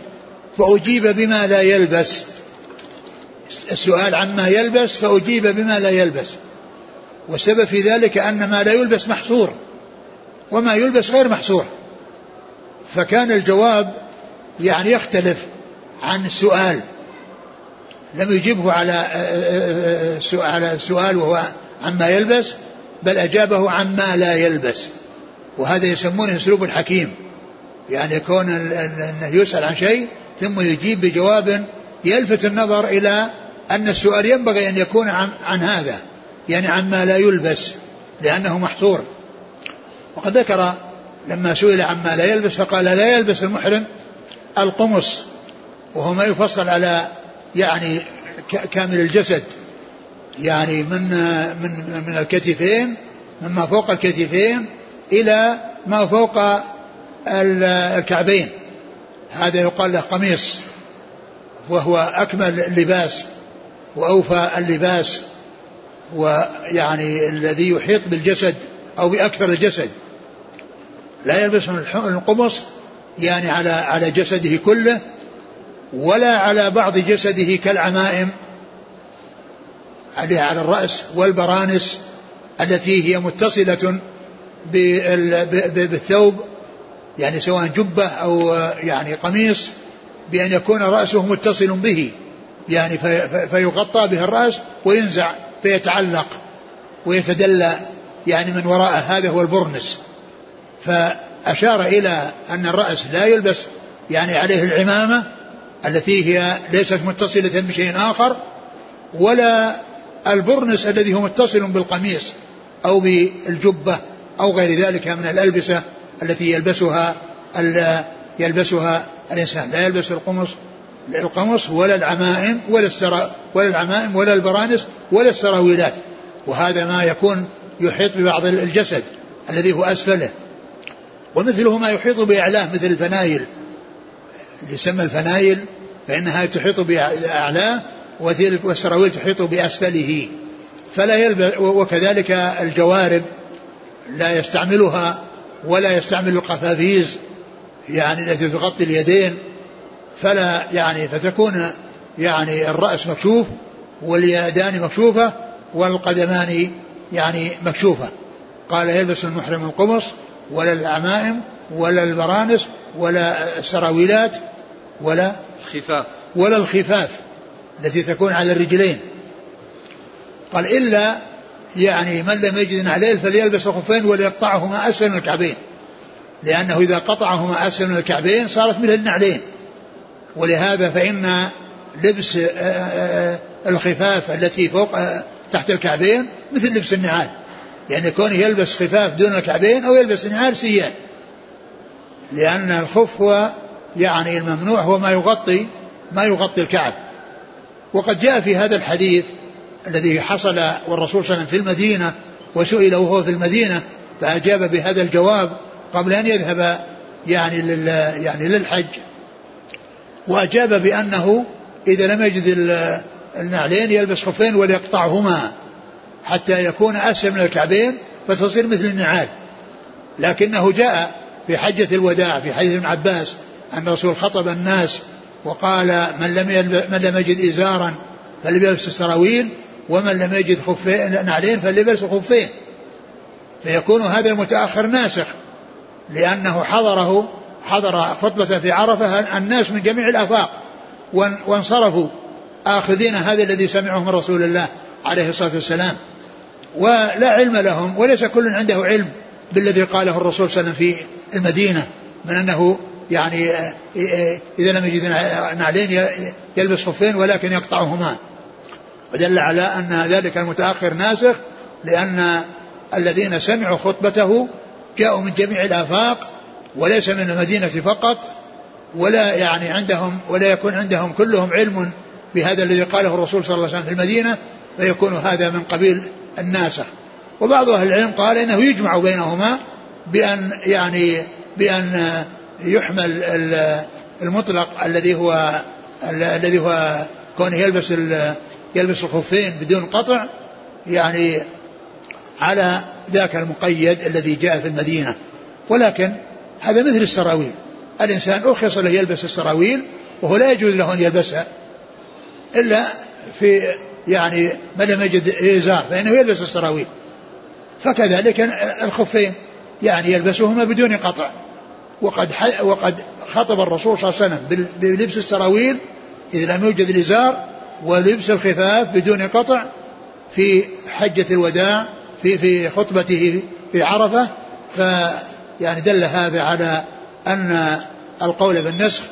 فأجيب بما لا يلبس. السؤال عما يلبس فأجيب بما لا يلبس. والسبب في ذلك أن ما لا يلبس محصور وما يلبس غير محصور. فكان الجواب يعني يختلف عن السؤال. لم يجبه على على السؤال وهو عما يلبس بل أجابه عما لا يلبس. وهذا يسمونه أسلوب الحكيم. يعني يكون انه يسأل عن شيء ثم يجيب بجواب يلفت النظر إلى أن السؤال ينبغي أن يكون عن, عن هذا يعني عما لا يلبس لأنه محصور. وقد ذكر لما سئل عما لا يلبس فقال لا يلبس المحرم القمص وهو ما يفصل على يعني كامل الجسد يعني من من من الكتفين مما فوق الكتفين إلى ما فوق الكعبين. هذا يقال له قميص وهو أكمل اللباس وأوفى اللباس ويعني الذي يحيط بالجسد أو بأكثر الجسد. لا يلبس القمص يعني على على جسده كله ولا على بعض جسده كالعمائم عليها على الرأس والبرانس التي هي متصلة بالثوب يعني سواء جبة أو يعني قميص بأن يكون رأسه متصل به. يعني فيغطى به الرأس وينزع فيتعلق ويتدلى يعني من وراء هذا هو البرنس. فأشار إلى أن الرأس لا يلبس يعني عليه العمامة التي هي ليست متصلة بشيء آخر ولا البرنس الذي هو متصل بالقميص أو بالجبة أو غير ذلك من الألبسة. التي يلبسها يلبسها الإنسان. لا يلبس القمص. القمص ولا العمائم ولا السرا ولا العمائم ولا البرانس ولا السراويلات. وهذا ما يكون يحيط ببعض الجسد الذي هو أسفله. ومثله ما يحيط بأعلاه مثل الفنايل. يسمى الفنايل فإنها تحيط بأعلاه والسراويل تحيط بأسفله. فلا يلبس وكذلك الجوارب لا يستعملها ولا يستعمل القفافيز يعني التي تغطي اليدين فلا يعني فتكون يعني الرأس مكشوف واليدان مكشوفة والقدمان يعني مكشوفة. قال يلبس المحرم القمص ولا العمائم ولا البرانس ولا السراويلات ولا خفاف ولا الخفاف التي تكون على الرجلين. قال إلا يعني من لم يجد نعلين فليلبس الخفين وليقطعهما أسفل من الكعبين. لأنه إذا قطعهما أسفل من الكعبين صارت مثل النعلين. ولهذا فإن لبس آه، آه، آه، الخفاف التي فوق تحت الكعبين مثل لبس النعال. يعني كونه يلبس خفاف دون الكعبين أو يلبس نعال سيان لأن الخف هو يعني الممنوع هو ما يغطي ما يغطي الكعب. وقد جاء في هذا الحديث الذي حصل والرسول صلى الله عليه وسلم في المدينة وسئل وهو في المدينة فأجاب بهذا الجواب قبل أن يذهب يعني لل يعني للحج. وأجاب بأنه إذا لم يجد النعلين يلبس خفين وليقطعهما حتى يكون أسفل من الكعبين فتصير مثل النعال. لكنه جاء في حجة الوداع في حديث ابن عباس أن الرسول خطب الناس وقال من لم من لم يجد إزارا فليلبس السراويل ومن لم يجد خفين نعلين فليلبس خفين. فيكون هذا المتأخر ناسخ لأنه حضره حضر خطبة في عرفة الناس من جميع الآفاق وانصرفوا آخذين هذا الذي سمعه من رسول الله عليه الصلاة والسلام. ولا علم لهم وليس كل عنده علم بالذي قاله الرسول صلى الله عليه وسلم في المدينة من أنه يعني إذا لم يجد نعلين يلبس خفين ولكن يقطعهما. ودل على أن ذلك المتأخر ناسخ لأن الذين سمعوا خطبته جاءوا من جميع الآفاق وليس من المدينة فقط ولا يعني عندهم ولا يكون عندهم كلهم علم بهذا الذي قاله الرسول صلى الله عليه وسلم في المدينة فيكون هذا من قبيل الناسخ. وبعض أهل العلم قال إنه يجمع بينهما بأن يعني بأن يحمل المطلق الذي هو الذي هو كونه يلبس يلبس الخفين بدون قطع يعني على ذاك المقيد الذي جاء في المدينة. ولكن هذا مثل السراويل. الإنسان أرخص له يلبس السراويل وهو لا يجوز له أن يلبسها. إلا في يعني من لم يجد إزار فإنه يلبس السراويل. فكذلك الخفين يعني يلبسهما بدون قطع. وقد وقد خطب الرسول صلى الله عليه وسلم بلبس السراويل إذا لم يوجد الإزار ولبس الخفاف بدون قطع في حجة الوداع في في خطبته في عرفة. ف يعني دل هذا على أن القول بالنسخ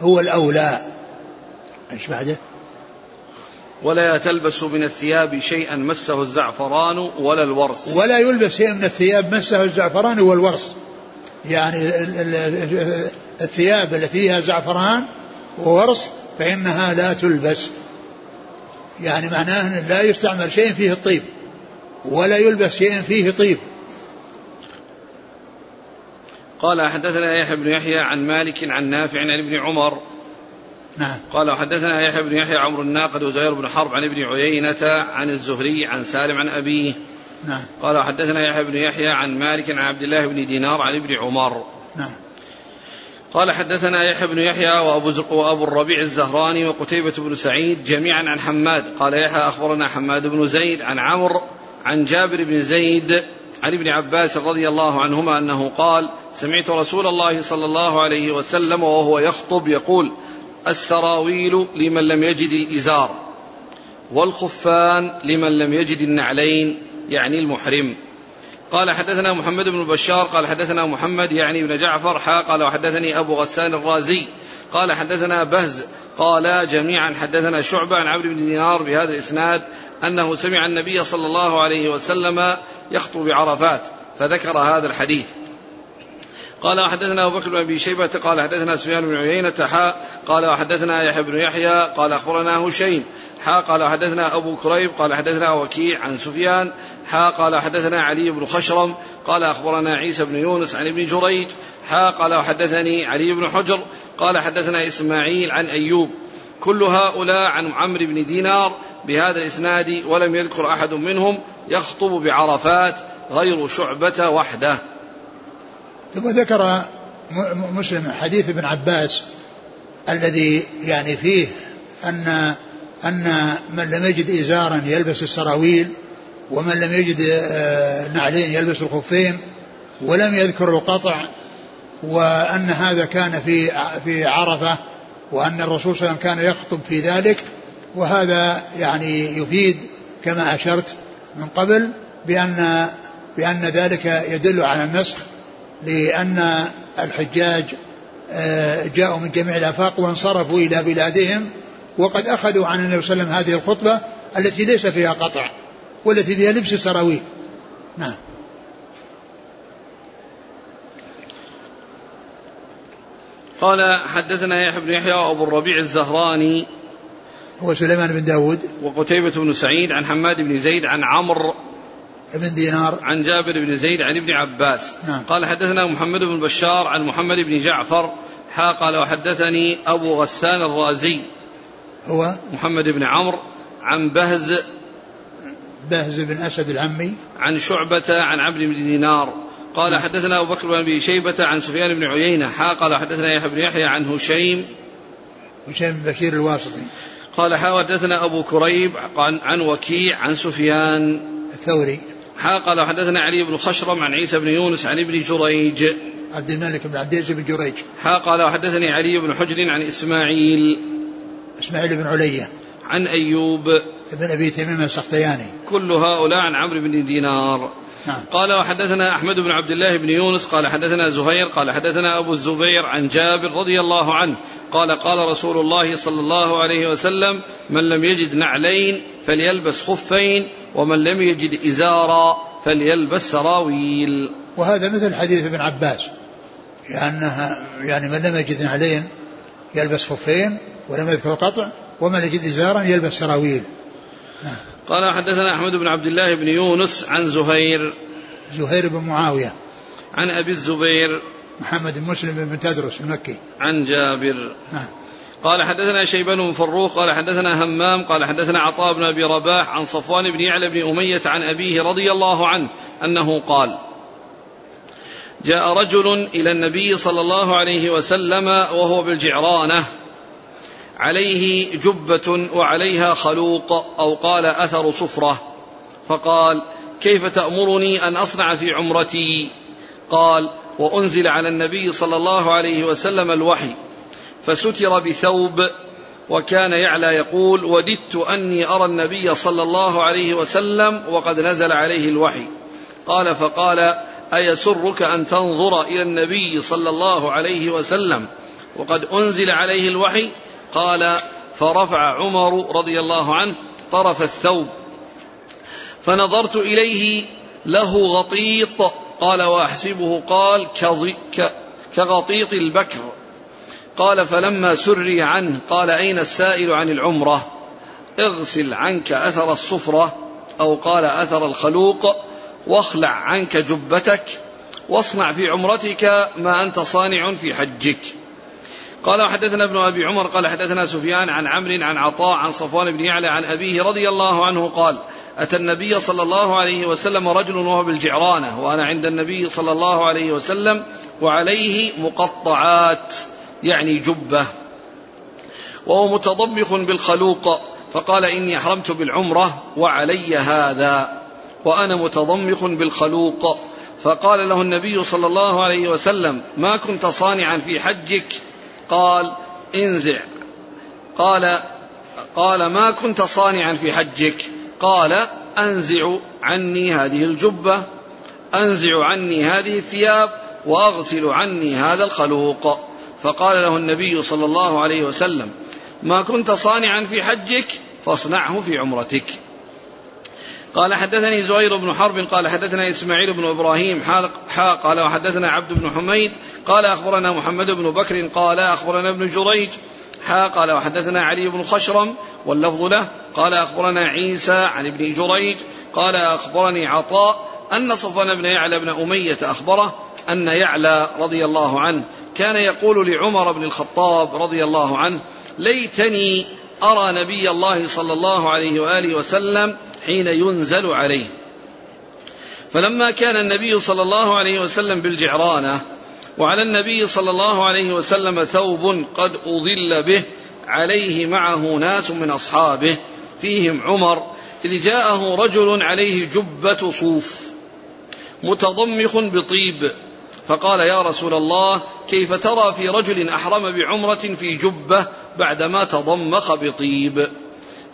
هو الأولى. إيش بعده؟ ولا تلبس من الثياب شيئا مسه الزعفران ولا الورس ولا يلبس شيء من الثياب مسه الزعفران والورس يعني الثياب التي فيها زعفران وورس فإنها لا تلبس. يعني معناه أن لا يستعمل شيء فيه الطيب ولا يلبس شيء فيه طيب. قال حدثنا يحيى بن يحيى عن مالك عن نافع عن ابن عمر. نعم. قال وحدثنا يحيى بن يحيى عمرو الناقد وزهير بن حرب عن ابن عيينة عن الزهري عن سالم عن أبيه. نعم. قال وحدثنا يحيى بن يحيى عن مالك عن عبد الله بن دينار عن ابن عمر. نعم. قال حدثنا يحيى بن يحيى وأبو وأبو الربيع الزهراني وقتيبة بن سعيد جميعا عن حماد. قال يحيى أخبرنا حماد بن زيد عن عمرو عن جابر بن زيد عن ابن عباس رضي الله عنهما أنه قال سمعت رسول الله صلى الله عليه وسلم وهو يخطب يقول السراويل لمن لم يجد الإزار والخفان لمن لم يجد النعلين يعني المحرم. قال حدثنا محمد بن بشار قال حدثنا محمد يعني بن جعفر حا قال وحدثني أبو غسان الرازي. قال حدثنا بهز قال جميعا حدثنا شعبة عن عبد بن دينار بهذا الإسناد أنه سمع النبي صلى الله عليه وسلم يخطب بعرفات فذكر هذا الحديث. قال وحدثنا أبو بكر بن أبي شيبة قال حدثنا سفيان بن عيينة حاء قال وحدثنا يحيى بن يحيى قال أخبرنا هشيم حا قال حدثنا أبو كريب قال حدثنا وكيع عن سفيان حا قال حدثنا علي بن خشرم قال أخبرنا عيسى بن يونس عن ابن جريج حا قال وحدثني علي بن حجر قال حدثنا إسماعيل عن أيوب كل هؤلاء عن عمرو بن دينار بهذا الإسناد ولم يذكر أحد منهم يخطب بعرفات غير شعبة وحده. ثم ذكر مسلم حديث ابن عباس الذي يعني فيه أن أن من لم يجد إزارا يلبس السراويل ومن لم يجد آه، نعلين يلبس الخفين ولم يذكر القطع وأن هذا كان في في عرفة وأن الرسول صلى الله عليه وسلم كان يخطب في ذلك وهذا يعني يفيد كما أشرت من قبل بأن بأن ذلك يدل على النسخ لأن الحجاج آه، جاءوا من جميع الآفاق وانصرفوا إلى بلادهم وقد أخذوا عن النبي صلى الله عليه وسلم هذه الخطبة التي ليس فيها قطع. والتي فيها لبس سراويل. نعم. قال حدثنا يحيى بن يحيى وابو الربيع الزهراني هو سليمان بن داود. وقتيبة بن سعيد عن حماد بن زيد عن عمرو بن دينار. عن جابر بن زيد عن ابن عباس. نعم. قال حدثنا محمد بن بشار عن محمد بن جعفر. حا قال وحدثني أبو غسان الرازي. هو؟ محمد بن عمرو عن بهز بهز بن أسد العمي. عن شعبة عن عبد بن دينار قال نعم. حدثنا أبو بكر بن أبي شيبة عن سفيان بن عيينة. حا قال حدثنا يحيى بن يحيى عن هشيم. هشيم بن بشير الواسطي. قال حا حدثنا أبو كريب عن, عن وكيع عن سفيان. الثوري. حا قال حدثنا علي بن خشرم عن عيسى بن يونس عن ابن جريج. عبد الملك بن عبد العزيز بن جريج. حا قال وحدثني علي بن حجر عن إسماعيل. إسماعيل بن علية عن أيوب. ابن أبي تميم السختياني. كل هؤلاء عن عمرو بن دينار. نعم. قال وحدثنا أحمد بن عبد الله بن يونس قال حدثنا زهير قال حدثنا أبو الزبير عن جابر رضي الله عنه قال قال رسول الله صلى الله عليه وسلم من لم يجد نعلين فليلبس خفين ومن لم يجد إزارا فليلبس سراويل. وهذا مثل حديث ابن عباس لأنها يعني من لم يجد نعلين يلبس خفين ولم يذكر قطع ومن يجد إزارا يلبس سراويل. قال حدثنا أحمد بن عبد الله بن يونس عن زهير. زهير بن معاوية. عن أبي الزبير. محمد بن مسلم بن تدرس المكي. عن جابر. نعم. قال حدثنا شيبان بن فروخ قال حدثنا همام قال حدثنا عطاء بن أبي رباح عن صفوان بن يعلى بن أمية عن أبيه رضي الله عنه أنه قال جاء رجل إلى النبي صلى الله عليه وسلم وهو بالجعرانة. عليه جبة وعليها خلوق أو قال أثر صفرة. فقال كيف تأمرني أن أصنع في عمرتي؟ قال وأنزل على النبي صلى الله عليه وسلم الوحي فستر بثوب وكان يعلى يقول وددت أني أرى النبي صلى الله عليه وسلم وقد نزل عليه الوحي. قال فقال أيسرك أن تنظر إلى النبي صلى الله عليه وسلم وقد أنزل عليه الوحي؟ قال فرفع عمر رضي الله عنه طرف الثوب. فنظرت إليه له غطيط قال وأحسبه قال كغطيط البكر. قال فلما سري عنه قال أين السائل عن العمرة؟ اغسل عنك أثر الصفرة أو قال أثر الخلوق واخلع عنك جبتك واصنع في عمرتك ما أنت صانع في حجك. قال حدثنا ابن أبي عمر قال حدثنا سفيان عن عمرو عن عطاء عن صفوان بن يعلى عن أبيه رضي الله عنه قال أتى النبي صلى الله عليه وسلم رجل وهو بالجعرانة وأنا عند النبي صلى الله عليه وسلم وعليه مقطعات يعني جبة وهو متضمخ بالخلوق فقال إني أحرمت بالعمرة وعلي هذا وأنا متضمخ بالخلوق. فقال له النبي صلى الله عليه وسلم ما كنت صانعا في حجك؟ قال انزع. قال قال ما كنت صانعا في حجك. قال انزع عني هذه الجبة. انزع عني هذه الثياب واغسل عني هذا الخلوق. فقال له النبي صلى الله عليه وسلم ما كنت صانعا في حجك فاصنعه في عمرتك. قال حدثني زهير بن حرب قال حدثنا إسماعيل بن إبراهيم حا قال وحدثنا عبد بن حميد قال أخبرنا محمد بن بكر قال أخبرنا ابن جريج حا قال وحدثنا علي بن خشرم واللفظ له قال أخبرنا عيسى عن ابن جريج قال أخبرني عطاء أن صفوان بن يعلى بن أمية أخبره أن يعلى رضي الله عنه كان يقول لعمر بن الخطاب رضي الله عنه ليتني أرى نبي الله صلى الله عليه وآله وسلم حين ينزل عليه. فلما كان النبي صلى الله عليه وسلم بالجعرانة وعلى النبي صلى الله عليه وسلم ثوب قد اضل به عليه معه ناس من أصحابه فيهم عمر إذ جاءه رجل عليه جبة صوف متضمخ بطيب فقال يا رسول الله كيف ترى في رجل أحرم بعمرة في جبة بعدما تضمخ بطيب؟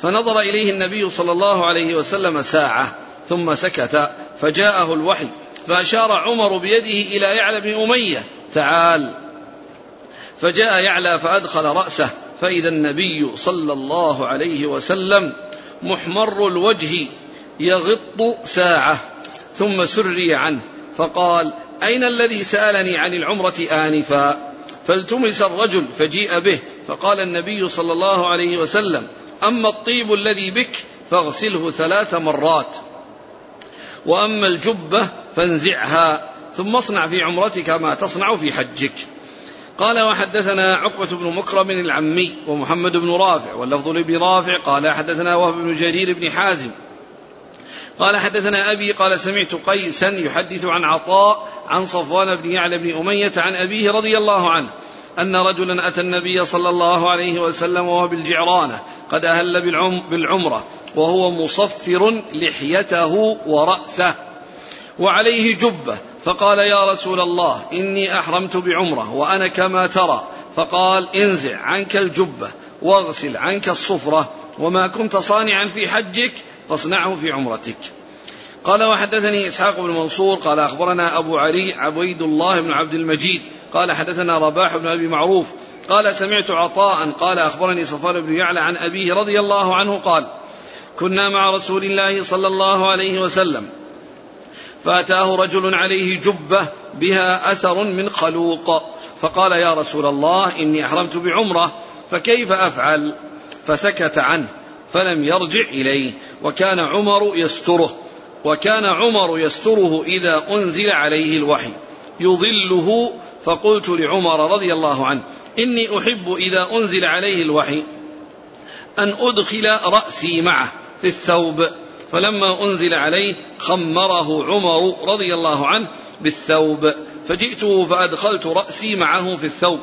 فنظر إليه النبي صلى الله عليه وسلم ساعة ثم سكت فجاءه الوحي فأشار عمر بيده إلى يعلى بن أمية تعال. فجاء يعلى فأدخل رأسه فإذا النبي صلى الله عليه وسلم محمر الوجه يغط ساعة ثم سري عنه فقال أين الذي سألني عن العمرة آنفا؟ فالتمس الرجل فجيء به فقال النبي صلى الله عليه وسلم أما الطيب الذي بك فاغسله ثلاث مرات. وأما الجبة فانزعها ثم اصنع في عمرتك ما تصنع في حجك. قال وحدثنا عقبة بن مكرم العمي ومحمد بن رافع واللفظ لابن رافع قال حدثنا وهب بن جرير بن حازم. قال حدثنا أبي قال سمعت قيسا يحدث عن عطاء عن صفوان بن يعلى بن أمية عن أبيه رضي الله عنه أن رجلا أتى النبي صلى الله عليه وسلم وهو بالجعرانة قد أهل بالعمرة وهو مصفر لحيته ورأسه وعليه جبة فقال يا رسول الله إني أحرمت بعمرة وأنا كما ترى فقال انزع عنك الجبة واغسل عنك الصفرة وما كنت صانعا في حجك فاصنعه في عمرتك. قال وحدثني إسحاق بن منصور قال أخبرنا أبو علي عبيد الله بن عبد المجيد قال حدثنا رباح بن أبي معروف قال سمعت عطاء قال أخبرني صفوان بن يعلى عن أبيه رضي الله عنه قال كنا مع رسول الله صلى الله عليه وسلم فأتاه رجل عليه جبة بها أثر من خلوق فقال يا رسول الله إني أحرمت بعمرة فكيف أفعل؟ فسكت عنه فلم يرجع إليه وكان عمر يستره وكان عمر يستره إذا أنزل عليه الوحي. يظله فقلت لعمر رضي الله عنه إني أحب إذا أنزل عليه الوحي أن أدخل رأسي معه في الثوب. فلما أنزل عليه خمره عمر رضي الله عنه بالثوب. فجئته فأدخلت رأسي معه في الثوب.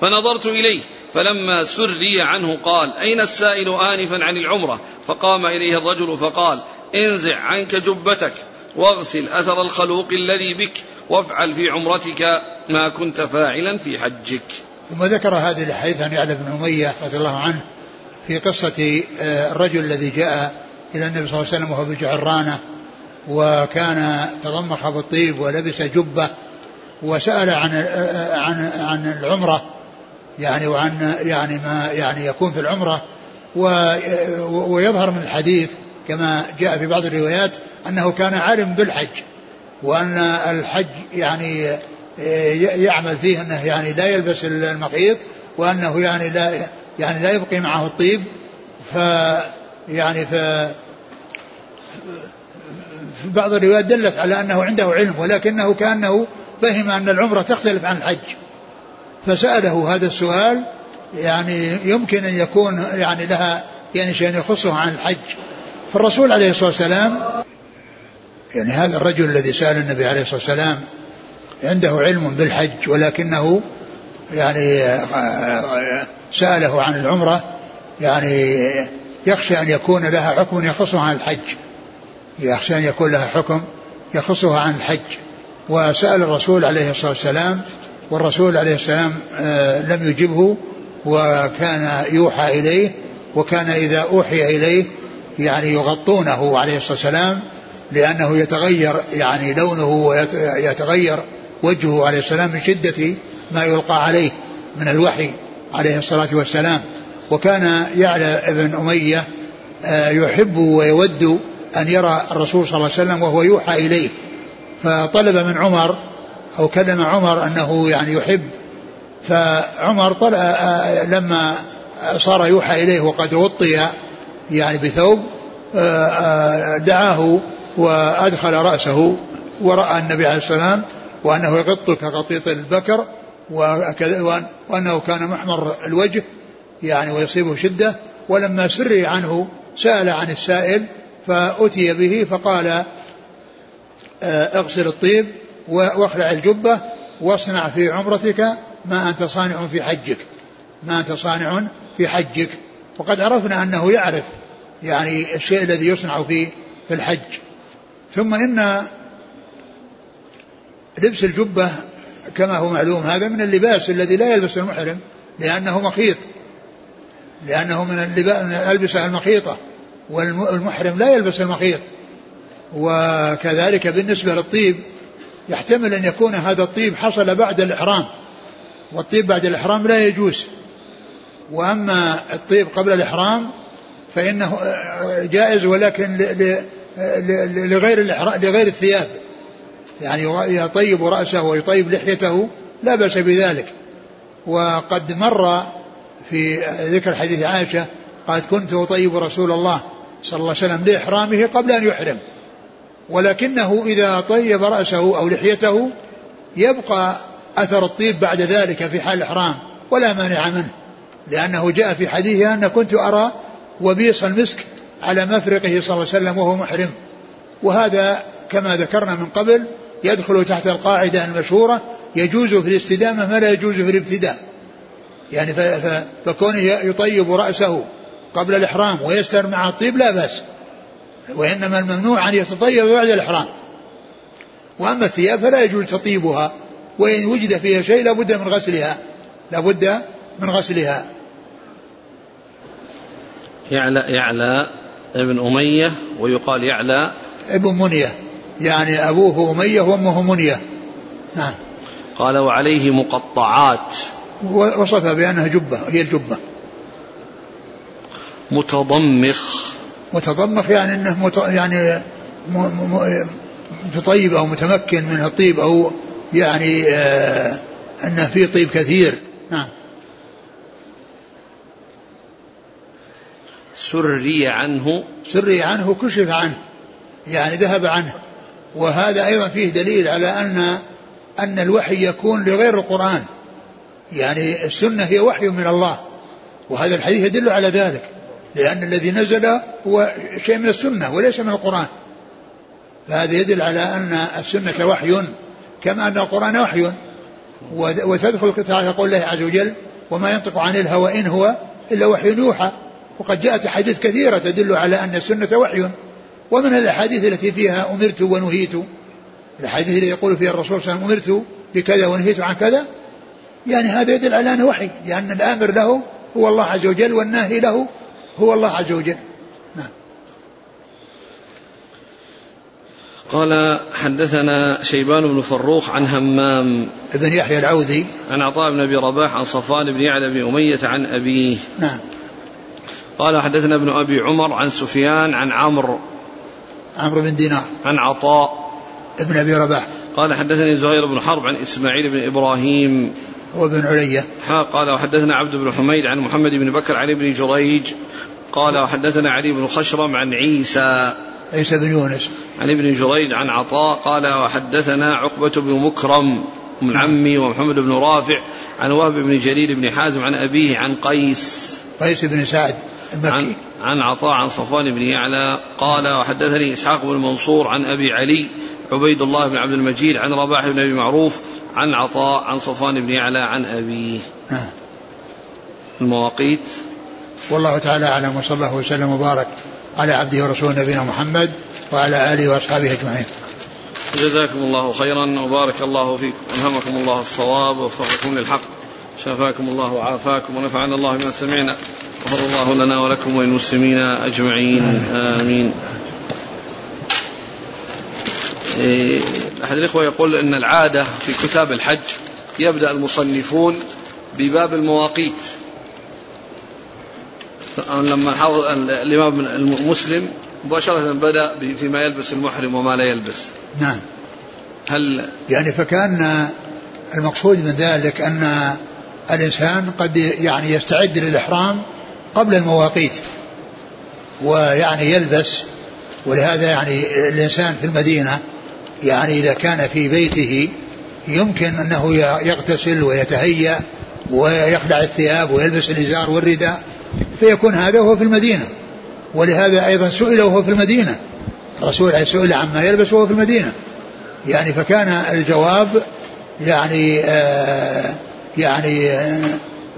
فنظرت إليه فلما سري عنه قال أين السائل آنفا عن العمرة؟ فقام إليه الرجل فقال انزع عنك جبتك واغسل أثر الخلوق الذي بك وافعل في عمرتك ما كنت فاعلا في حجك. ثم ذكر هذه الحديث عن يعلى بن أمية رضي الله عنه في قصة آه، الرجل الذي جاء إلى النبي صلى الله عليه وسلم وهو بجعرانة وكان تضمخ بالطيب ولبس جبة وسأل عن آه، عن عن العمرة يعني وعن يعني ما يعني يكون في العمرة ويظهر من الحديث كما جاء في بعض الروايات أنه كان عالم بالحج وأن الحج يعني آه، يعمل فيه أنه يعني لا يلبس المخيط وأنه يعني لا يعني لا يبقي معه الطيب. ف يعني ف في بعض الروايات دلت على أنه عنده علم ولكنه كأنه فهم أن العمرة تختلف عن الحج. فسأله هذا السؤال يعني يمكن أن يكون يعني لها يعني شيء يخصه عن الحج. فالرسول عليه الصلاة والسلام يعني هذا الرجل الذي سأل النبي عليه الصلاة والسلام عنده علم بالحج ولكنه يعني سأله عن العمرة يعني يخشى أن يكون لها حكم يخصها عن الحج. يخشى أن يكون لها حكم يخصها عن الحج. وسأل الرسول عليه الصلاة والسلام والرسول عليه السلام آه، لم يجبه وكان يوحى إليه وكان إذا أوحي إليه يعني يغطونه عليه الصلاة والسلام لأنه يتغير يعني لونه ويتغير وجهه عليه السلام من شدة ما يلقى عليه من الوحي عليه الصلاة والسلام. وكان يعلى ابن أمية آه، يحب ويود أن يرى الرسول صلى الله عليه وسلم وهو يوحى إليه. فطلب من عمر أو كلم عمر أنه يعني يحب. فعمر طلع آه، لما صار يوحى إليه وقد غطي يعني بثوب دعاه وأدخل رأسه ورأى النبي عليه السلام وأنه يغط كغطيط البكر وأنه كان محمر الوجه يعني ويصيبه شدة. ولما سري عنه سأل عن السائل فأتي به فقال آه، اغسل الطيب واخلع الجبة واصنع في عمرتك ما أنت صانع في حجك ما أنت صانع في حجك. وقد عرفنا أنه يعرف يعني الشيء الذي يصنع في في الحج. ثم إن لبس الجبة كما هو معلوم هذا من اللباس الذي لا يلبس المحرم لأنه مخيط. لأنه من الألبسة المخيطة والمحرم لا يلبس المخيط. وكذلك بالنسبة للطيب يحتمل أن يكون هذا الطيب حصل بعد الإحرام. والطيب بعد الإحرام لا يجوز. وأما الطيب قبل الإحرام فإنه جائز ولكن لغير لغير الثياب. يعني يطيب رأسه ويطيب لحيته لا بأس بذلك. وقد مر في ذكر حديث عائشة قالت كنت أطيب رسول الله صلى الله عليه وسلم لإحرامه قبل أن يحرم. ولكنه إذا طيب رأسه أو لحيته يبقى أثر الطيب بعد ذلك في حال الإحرام ولا مانع منه. لأنه جاء في حديثه أن كنت أرى وبيص المسك على مفرقه صلى الله عليه وسلم وهو محرم. وهذا كما ذكرنا من قبل يدخل تحت القاعدة المشهورة يجوز في الاستدامة ما لا يجوز في الابتداء. يعني فكونه يطيب رأسه قبل الإحرام ويستر مع الطيب لا بأس. وإنما الممنوع أن يتطيب بعد الإحرام. وأما الثياب فلا يجوز تطيبها وإن وجد فيها شيء لابد من غسلها. لابد من غسلها. يعلى يعلى ابن أمية ويقال يعلى ابن منية. يعني أبوه أمية وأمه منية. نعم. قال وعليه مقطعات. وصفها بأنها جبة هي الجبة. متضمخ. متضمخ يعني إنه مت يعني متطيب أو متمكن من الطيب أو يعني آه إنه فيه طيب كثير. نعم. سري عنه. سري عنه كشف عنه يعني ذهب عنه. وهذا أيضا فيه دليل على أن أن الوحي يكون لغير القرآن. يعني السنة هي وحي من الله وهذا الحديث يدل على ذلك لأن الذي نزل هو شيء من السنة وليس من القرآن. فهذا يدل على أن السنة وحي كما أن القرآن وحي. وتدخل تعالى قول الله عز وجل وما ينطق عن الهوى إن هو إلا وحي يوحى وقد جاءت أحاديث كثيرة تدل على أن السنة وحي. ومن الأحاديث التي فيها أمرت ونهيت. الحديث الذي يقول فيه الرسول صلى الله عليه وسلم أمرت بكذا ونهيت عن كذا. يعني هذا يدل على أنه وحي. لأن الآمر له هو الله عز وجل والناهي له هو الله عز وجل. نعم. قال حدثنا شيبان بن فروخ عن همام. ابن يحيى العوذي. عن عطاء بن أبي رباح عن صفوان بن يعلى بن أمية عن أبيه. نعم. قال حدثنا ابن أبي عمر عن سفيان عن عمرو. عمرو بن دينار. عن عطاء. ابن أبي رباح. قال حدثني زهير بن حرب عن إسماعيل بن إبراهيم. هو بن علية قال وحدثنا عبد بن حميد عن محمد بن بكر عن ابن جريج. قال وحدثنا علي بن خشرم عن عيسى. عيسى بن يونس. عن ابن جريج عن عطاء. قال وحدثنا عقبة بن مكرم من عمي ومحمد بن رافع عن وهب بن جرير بن حازم عن أبيه عن قيس. قيس بن سعد. المكي عن, عن عطاء عن صفوان بن يعلى قال وحدثني إسحاق بن منصور عن أبي علي عبيد الله بن عبد المجيد عن رباح بن أبي معروف عن عطاء عن صفوان بن يعلى عن أبيه. نعم. المواقيت؟ والله تعالى أعلم وصلى الله وسلم وبارك على عبده ورسوله نبينا محمد وعلى آله وأصحابه أجمعين. جزاكم الله خيرا وبارك الله فيكم. ألهمكم الله الصواب ووفقكم للحق. شفاكم الله وعافاكم ونفعنا الله بما سمعنا. غفر الله لنا ولكم وللمسلمين أجمعين. آمين. إيه، أحد الإخوة يقول أن العادة في كتاب الحج يبدأ المصنفون بباب المواقيت. لما الإمام المسلم مباشرة بدأ فيما يلبس المحرم وما لا يلبس. نعم. هل يعني فكان المقصود من ذلك أن الإنسان قد يعني يستعد للإحرام قبل المواقيت ويعني يلبس ولهذا يعني الإنسان في المدينة يعني إذا كان في بيته يمكن أنه يغتسل ويتهيأ ويخلع الثياب ويلبس الإزار والرداء فيكون هذا وهو في المدينة. ولهذا أيضا سئل وهو في المدينة. الرسول سئل عما يلبس وهو في المدينة. يعني فكان الجواب يعني آه يعني آه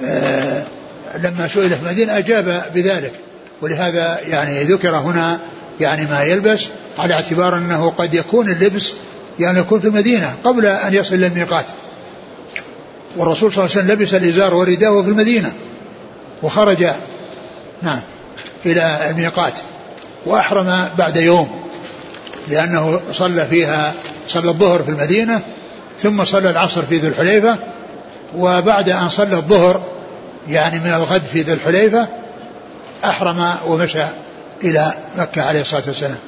آه لما سئل في المدينة أجاب بذلك ولهذا يعني ذكر هنا يعني ما يلبس على اعتبار أنه قد يكون اللبس يعني يكون في المدينة قبل أن يصل إلى الميقات. والرسول صلى الله عليه وسلم لبس الإزار والرداء في المدينة وخرج نعم إلى الميقات وأحرم بعد يوم لأنه صلى فيها صلى الظهر في المدينة ثم صلى العصر في ذي الحليفة وبعد أن صلى الظهر يعني من الغد في ذي الحليفة أحرم ومشى إلى مكة عليه الصلاة والسلام.